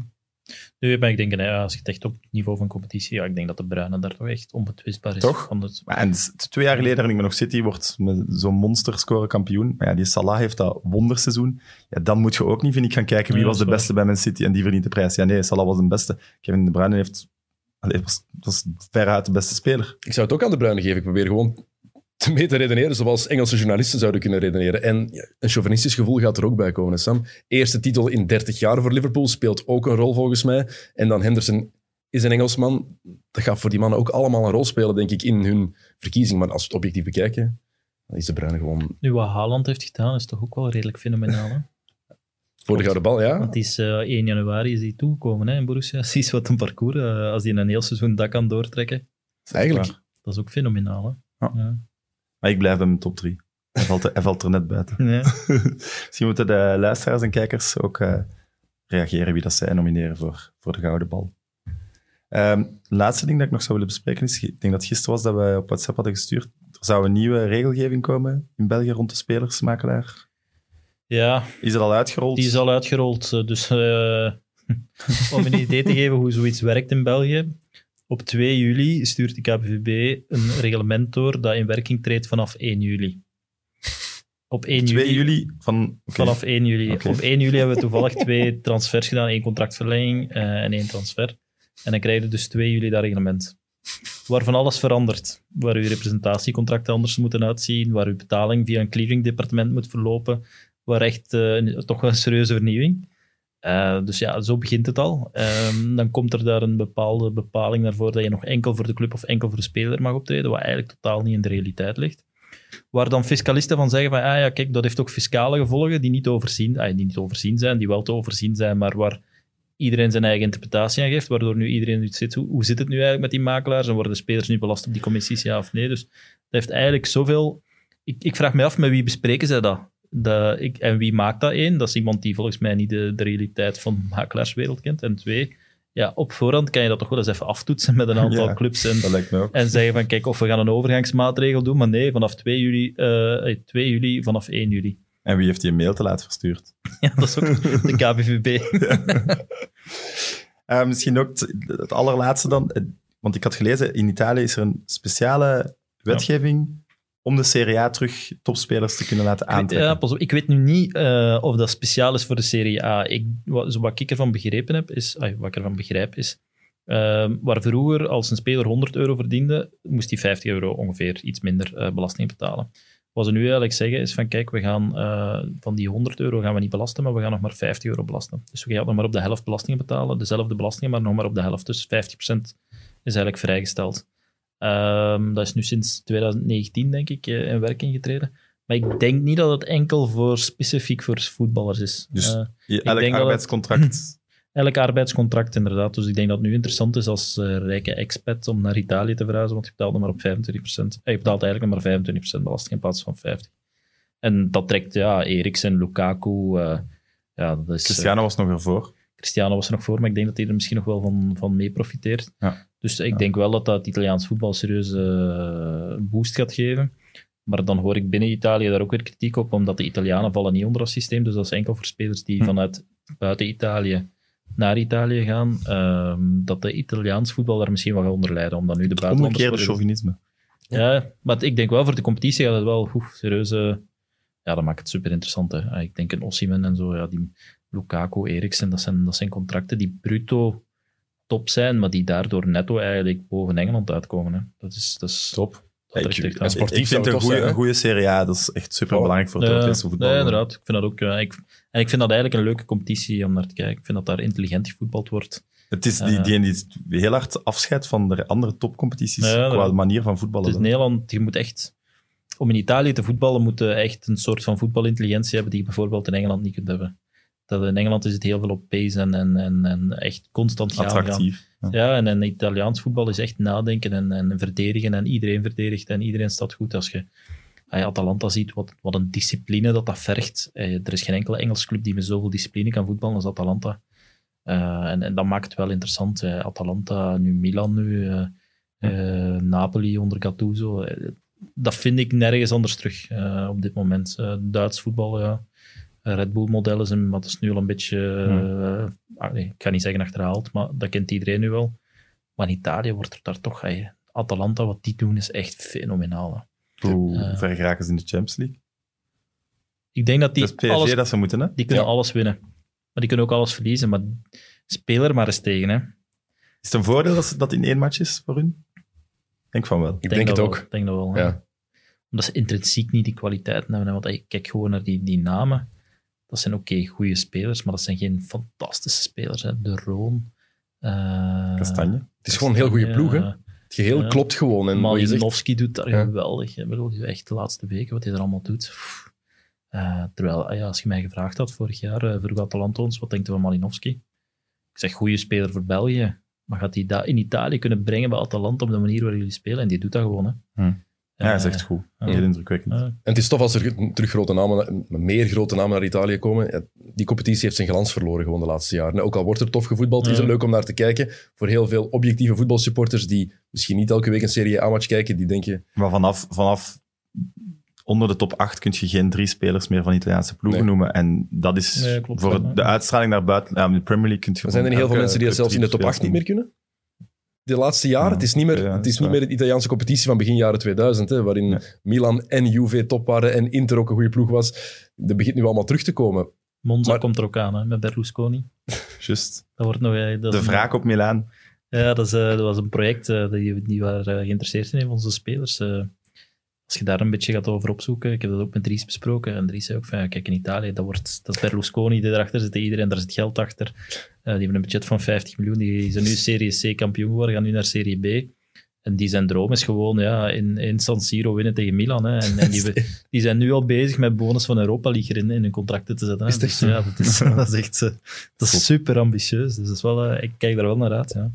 Nu ben ik denken, ja, als je het echt op het niveau van competitie... Ja, ik denk dat de Bruyne daar toch echt onbetwistbaar is. Toch? Het, en twee jaar geleden herinner ik me nog, City wordt met zo'n monster scoren kampioen. Maar ja, die Salah heeft dat wonderseizoen. Ja, dan moet je ook niet, vind ik, gaan kijken wie Ja, was de beste bij Man City en die verdient de prijs. Ja, nee, Salah was de beste. Kevin De Bruyne heeft, allee, was, was veruit de beste speler. Ik zou het ook aan de Bruyne geven. Ik probeer gewoon te mee te redeneren zoals Engelse journalisten zouden kunnen redeneren. En een chauvinistisch gevoel gaat er ook bij komen, hè, Sam. Eerste titel in 30 jaar voor Liverpool speelt ook een rol volgens mij. En dan Henderson is een Engelsman. Dat gaat voor die mannen ook allemaal een rol spelen, denk ik, in hun verkiezing. Maar als we het objectief bekijken, dan is de Bruyne gewoon nu, wat Haaland heeft gedaan, is toch ook wel redelijk fenomenaal. Hè? voor de gouden bal, ja. Want die is, eh 1 januari is hij toegekomen hè, in Borussia. Zie wat een parcours, eh, als hij een heel seizoen dat kan doortrekken. Eigenlijk. Dat is ook fenomenaal. Hè? Ja. Ja. Maar ik blijf bij mijn top drie. Hij valt, er- hij valt er net buiten. Nee. Misschien moeten de luisteraars en kijkers ook eh, reageren wie dat zij nomineren voor, voor de Gouden Bal. Ehm, laatste ding dat ik nog zou willen bespreken is, ik denk dat het gisteren was dat we op WhatsApp hadden gestuurd, er zou een nieuwe regelgeving komen in België rond de spelersmakelaar. ja, Is dat al uitgerold? Die is al uitgerold. eh, Dus eh, om een idee te geven hoe zoiets werkt in België. Op 2 juli stuurt de KBVB een reglement door dat in werking treedt vanaf 1 juli. Op 1 2 juli, juli van... Vanaf 1 juli. Op 1 juli hebben we toevallig twee transfers gedaan. één contractverlenging eh, en één transfer. En dan krijg je dus 2 juli dat reglement. Waarvan alles verandert. Waar uw representatiecontracten anders moeten uitzien. Waar uw betaling via een clearingdepartement moet verlopen. Waar echt eh, toch een serieuze vernieuwing. Eh, dus ja, zo begint het al. Ehm, dan komt er daar een bepaalde bepaling naar voren dat je nog enkel voor de club of enkel voor de speler mag optreden, wat eigenlijk totaal niet in de realiteit ligt. Waar dan fiscalisten van zeggen van, ah ja, kijk, dat heeft ook fiscale gevolgen die niet overzien, ah, die niet overzien zijn, die wel te overzien zijn, maar waar iedereen zijn eigen interpretatie aan geeft, waardoor nu iedereen nu zit, hoe, hoe zit het nu eigenlijk met die makelaars en worden de spelers nu belast op die commissies, ja of nee? Dus dat heeft eigenlijk zoveel... Ik, ik vraag me af, met wie bespreken zij dat? Dat ik, en wie maakt dat één? Dat is iemand die volgens mij niet de, de realiteit van de makelaarswereld kent. En twee, ja, op voorhand kan je dat toch wel eens even aftoetsen met een aantal Ja. clubs en, Dat lijkt me ook. en zeggen van kijk, of we gaan een overgangsmaatregel doen, maar nee, vanaf 2 juli, eh, 2 juli vanaf 1 juli. En wie heeft die een mail te laat verstuurd? Ja, dat is ook de KBVB. Eh, misschien ook het allerlaatste dan. eh, Want ik had gelezen, in Italië is er een speciale wetgeving om de Serie A terug topspelers te kunnen laten Ik weet, aantrekken. ja, ik weet nu niet eh, of dat speciaal is voor de Serie A. Ik, wat, zo wat ik ervan begrepen heb, is, wat ik ervan begrijp, is eh, waar vroeger als een speler 100 euro verdiende, moest hij 50 euro ongeveer, iets minder eh, belasting betalen. Wat ze nu eigenlijk zeggen is van kijk, we gaan eh, van die 100 euro gaan we niet belasten, maar we gaan nog maar 50 euro belasten. Dus we gaan nog maar op de helft belastingen betalen, dezelfde belastingen, maar nog maar op de helft. Dus 50% is eigenlijk vrijgesteld. Ehm, dat is nu sinds 2019, denk ik, eh, in werking getreden. Maar ik denk niet dat het enkel voor, specifiek voor voetballers is. Dus Eh, elk het- arbeidscontract... elk arbeidscontract, inderdaad. Dus ik denk dat het nu interessant is als eh, rijke expat om naar Italië te verhuizen, want je betaalt maar op 25%. Eh, je betaalt eigenlijk maar 25% belasting in plaats van 50%. En dat trekt, ja, Eriksen, Lukaku... eh, ja, dat is, Cristiano was nog ervoor. Cristiano was er nog voor, maar ik denk dat hij er misschien nog wel van, van mee profiteert. Ja. Dus ik Ja. denk wel dat dat het Italiaans voetbal een serieuze eh, boost gaat geven. Maar dan hoor ik binnen Italië daar ook weer kritiek op, omdat de Italianen vallen niet onder dat systeem. Dus dat is enkel voor spelers die Hm. vanuit buiten Italië naar Italië gaan. ehm, dat de Italiaans voetbal daar misschien wel gaat onder lijden, omdat nu de buitenlanders... Omgekeerde chauvinisme. ja, maar ik denk wel voor de competitie gaat het wel oeh, serieuze. Ja, dat maakt het super interessant. Hè. Ah, Ik denk een Ossiman en zo, ja, die Lukaku, Eriksen, dat zijn, dat zijn contracten die bruto top zijn, maar die daardoor netto eigenlijk boven Engeland uitkomen. Hè. Dat is, dat is Top. dat Ja, ik, echt en sportief ik vind het een goede, een goede Serie A, dat is echt super belangrijk voor het Ja, Europese voetbal. nee, inderdaad. Ik vind dat ook. ik, en ik vind dat eigenlijk een leuke competitie om naar te kijken. Ik vind dat daar intelligent gevoetbald wordt. Het is die, Eh. die, die heel hard afscheidt van de andere topcompetities Ja, qua dat- manier van voetballen. Het is Nederland, je moet echt... Om in Italië te voetballen, moet je echt een soort van voetbalintelligentie hebben die je bijvoorbeeld in Engeland niet kunt hebben. Dat in Engeland is het heel veel op pace en, en, en, en echt constant gaan. gaan. Attractief. Ja. Ja, en, en Italiaans voetbal is echt nadenken en, en verdedigen en iedereen verdedigt en iedereen staat goed. Als je als je Atalanta ziet, wat, wat een discipline dat dat vergt. Eh, er is geen enkele Engelse club die met zoveel discipline kan voetballen als Atalanta. Eh, en, en dat maakt het wel interessant. eh. Atalanta, nu Milan, nu Napoli onder Gattuso. Dat vind ik nergens anders terug op dit moment. Duits voetbal, ja. Red Bull-model is, een- maar dat is nu al een beetje... eh, ah, nee, ik ga niet zeggen achterhaald, maar dat kent iedereen nu wel. Maar in Italië wordt er daar toch... hey, Atalanta, wat die doen, is echt fenomenaal. hè. Hoe Eh. ver geraken ze in de Champions League? Ik denk dat die, dat is PSG alles, dat ze moeten, hè? die kunnen Ja. alles winnen. Maar die kunnen ook alles verliezen. Maar speel er maar eens tegen. Hè. Is het een voordeel dat dat in één match is voor hun? Ik denk van wel. Ik denk, het wel, ook. Ik denk dat wel. hè. Ja. Omdat ze intrinsiek niet die kwaliteiten hebben. hè. Want kijk gewoon naar die, die namen. Dat zijn oké goede spelers, maar dat zijn geen fantastische spelers. Hè. De Roon. eh, Kastanje. Het is gewoon een heel goede ploeg. Hè? Het geheel klopt gewoon. En Malinowski doet daar geweldig. Ik bedoel, echt de laatste weken, wat hij er allemaal doet. Eh, terwijl, ah ja, als je mij gevraagd had vorig jaar, uh, vroeg Atalanta ons, wat denkt u van Malinowski? Ik zeg, goede speler voor België. Maar gaat hij dat in Italië kunnen brengen bij Atalanta op de manier waar jullie spelen? En die doet dat gewoon. Hè. Hm. Ja, hij is echt goed. ja. Heel indrukwekkend. En het is tof als er terug grote namen, meer grote namen naar Italië komen. Die competitie heeft zijn glans verloren gewoon de laatste jaren. Ook al wordt er tof gevoetbald, is het leuk om naar te kijken. Voor heel veel objectieve voetbalsupporters die misschien niet elke week een Serie A-match kijken, die denken, Maar vanaf, vanaf onder de top 8 kun je geen drie spelers meer van Italiaanse ploegen Nee. noemen. En dat is Nee, klopt, voor ja. de uitstraling naar buiten. Ja, in de Premier League kun je er zijn er niet heel veel mensen die dat zelfs in de top 8 niet meer kunnen. De laatste jaren, Ja, het is niet meer, ja, het is niet meer de Italiaanse competitie van begin jaren 2000, hè, waarin. Milan en Juve top waren en Inter ook een goede ploeg was. Dat begint nu allemaal terug te komen. Monza Maar- komt er ook aan, hè, met Berlusconi. Just. Dat wordt nog, eh, dat De wraak op Milaan. Ja, dat, is, eh, dat was een project, eh, die, die waren geïnteresseerd in, een van onze spelers. Eh. als je daar een beetje gaat over opzoeken, ik heb dat ook met Dries besproken, en Dries zei ook van, ja, kijk, in Italië, dat, wordt, dat is Berlusconi die erachter zit, iedereen, daar zit geld achter. Eh, die hebben een budget van 50 miljoen, die zijn nu Serie C kampioen geworden, gaan nu naar Serie B. En die zijn droom is gewoon ja, in, in San Siro winnen tegen Milan. Hè. En, en die, die zijn nu al bezig met bonus van Europa League erin in hun contracten te zetten. Hè. Is Dus, ja, dat, is, dat is echt eh, dat is super ambitieus. Dus dat is wel, eh, ik kijk daar wel naar uit. Ja.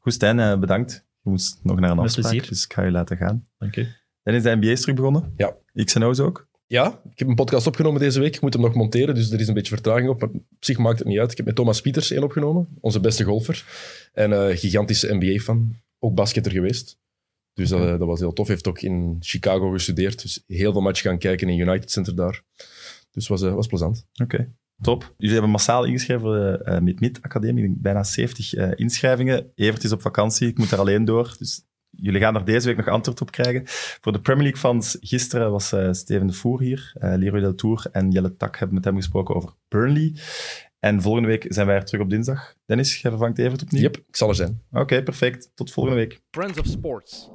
Goed, Stijn, eh, bedankt. Je moest nog naar een Met afspraak, plezier. dus ik ga je laten gaan. Dank u. Dan is de NBA terug begonnen. Ja. XNO's ook. Ja, ik heb een podcast opgenomen deze week. Ik moet hem nog monteren, dus er is een beetje vertraging op. Maar op zich maakt het niet uit. Ik heb met Thomas Pieters één opgenomen, onze beste golfer. En eh gigantische NBA-fan. Ook basketter geweest. Dus dat, dat was heel tof. Heeft ook in Chicago gestudeerd. Dus heel veel matchen gaan kijken in United Center daar. Dus was, eh, was plezant. Oké, top. Jullie hebben massaal ingeschreven voor de uh, Mid-Mid Academie. Ik denk Bijna 70 uh, inschrijvingen. Evert is op vakantie, ik moet er alleen door. Dus jullie gaan er deze week nog antwoord op krijgen. Voor de Premier League fans, gisteren was uh, Steven de Voer hier. Uh, Leroy Del Tour en Jelle Tak hebben met hem gesproken over Burnley. En volgende week zijn wij er terug op dinsdag. Dennis, jij vervangt Evert opnieuw? Yep, ik zal er zijn. Oké, okay, perfect. Tot volgende week. Friends of Sports.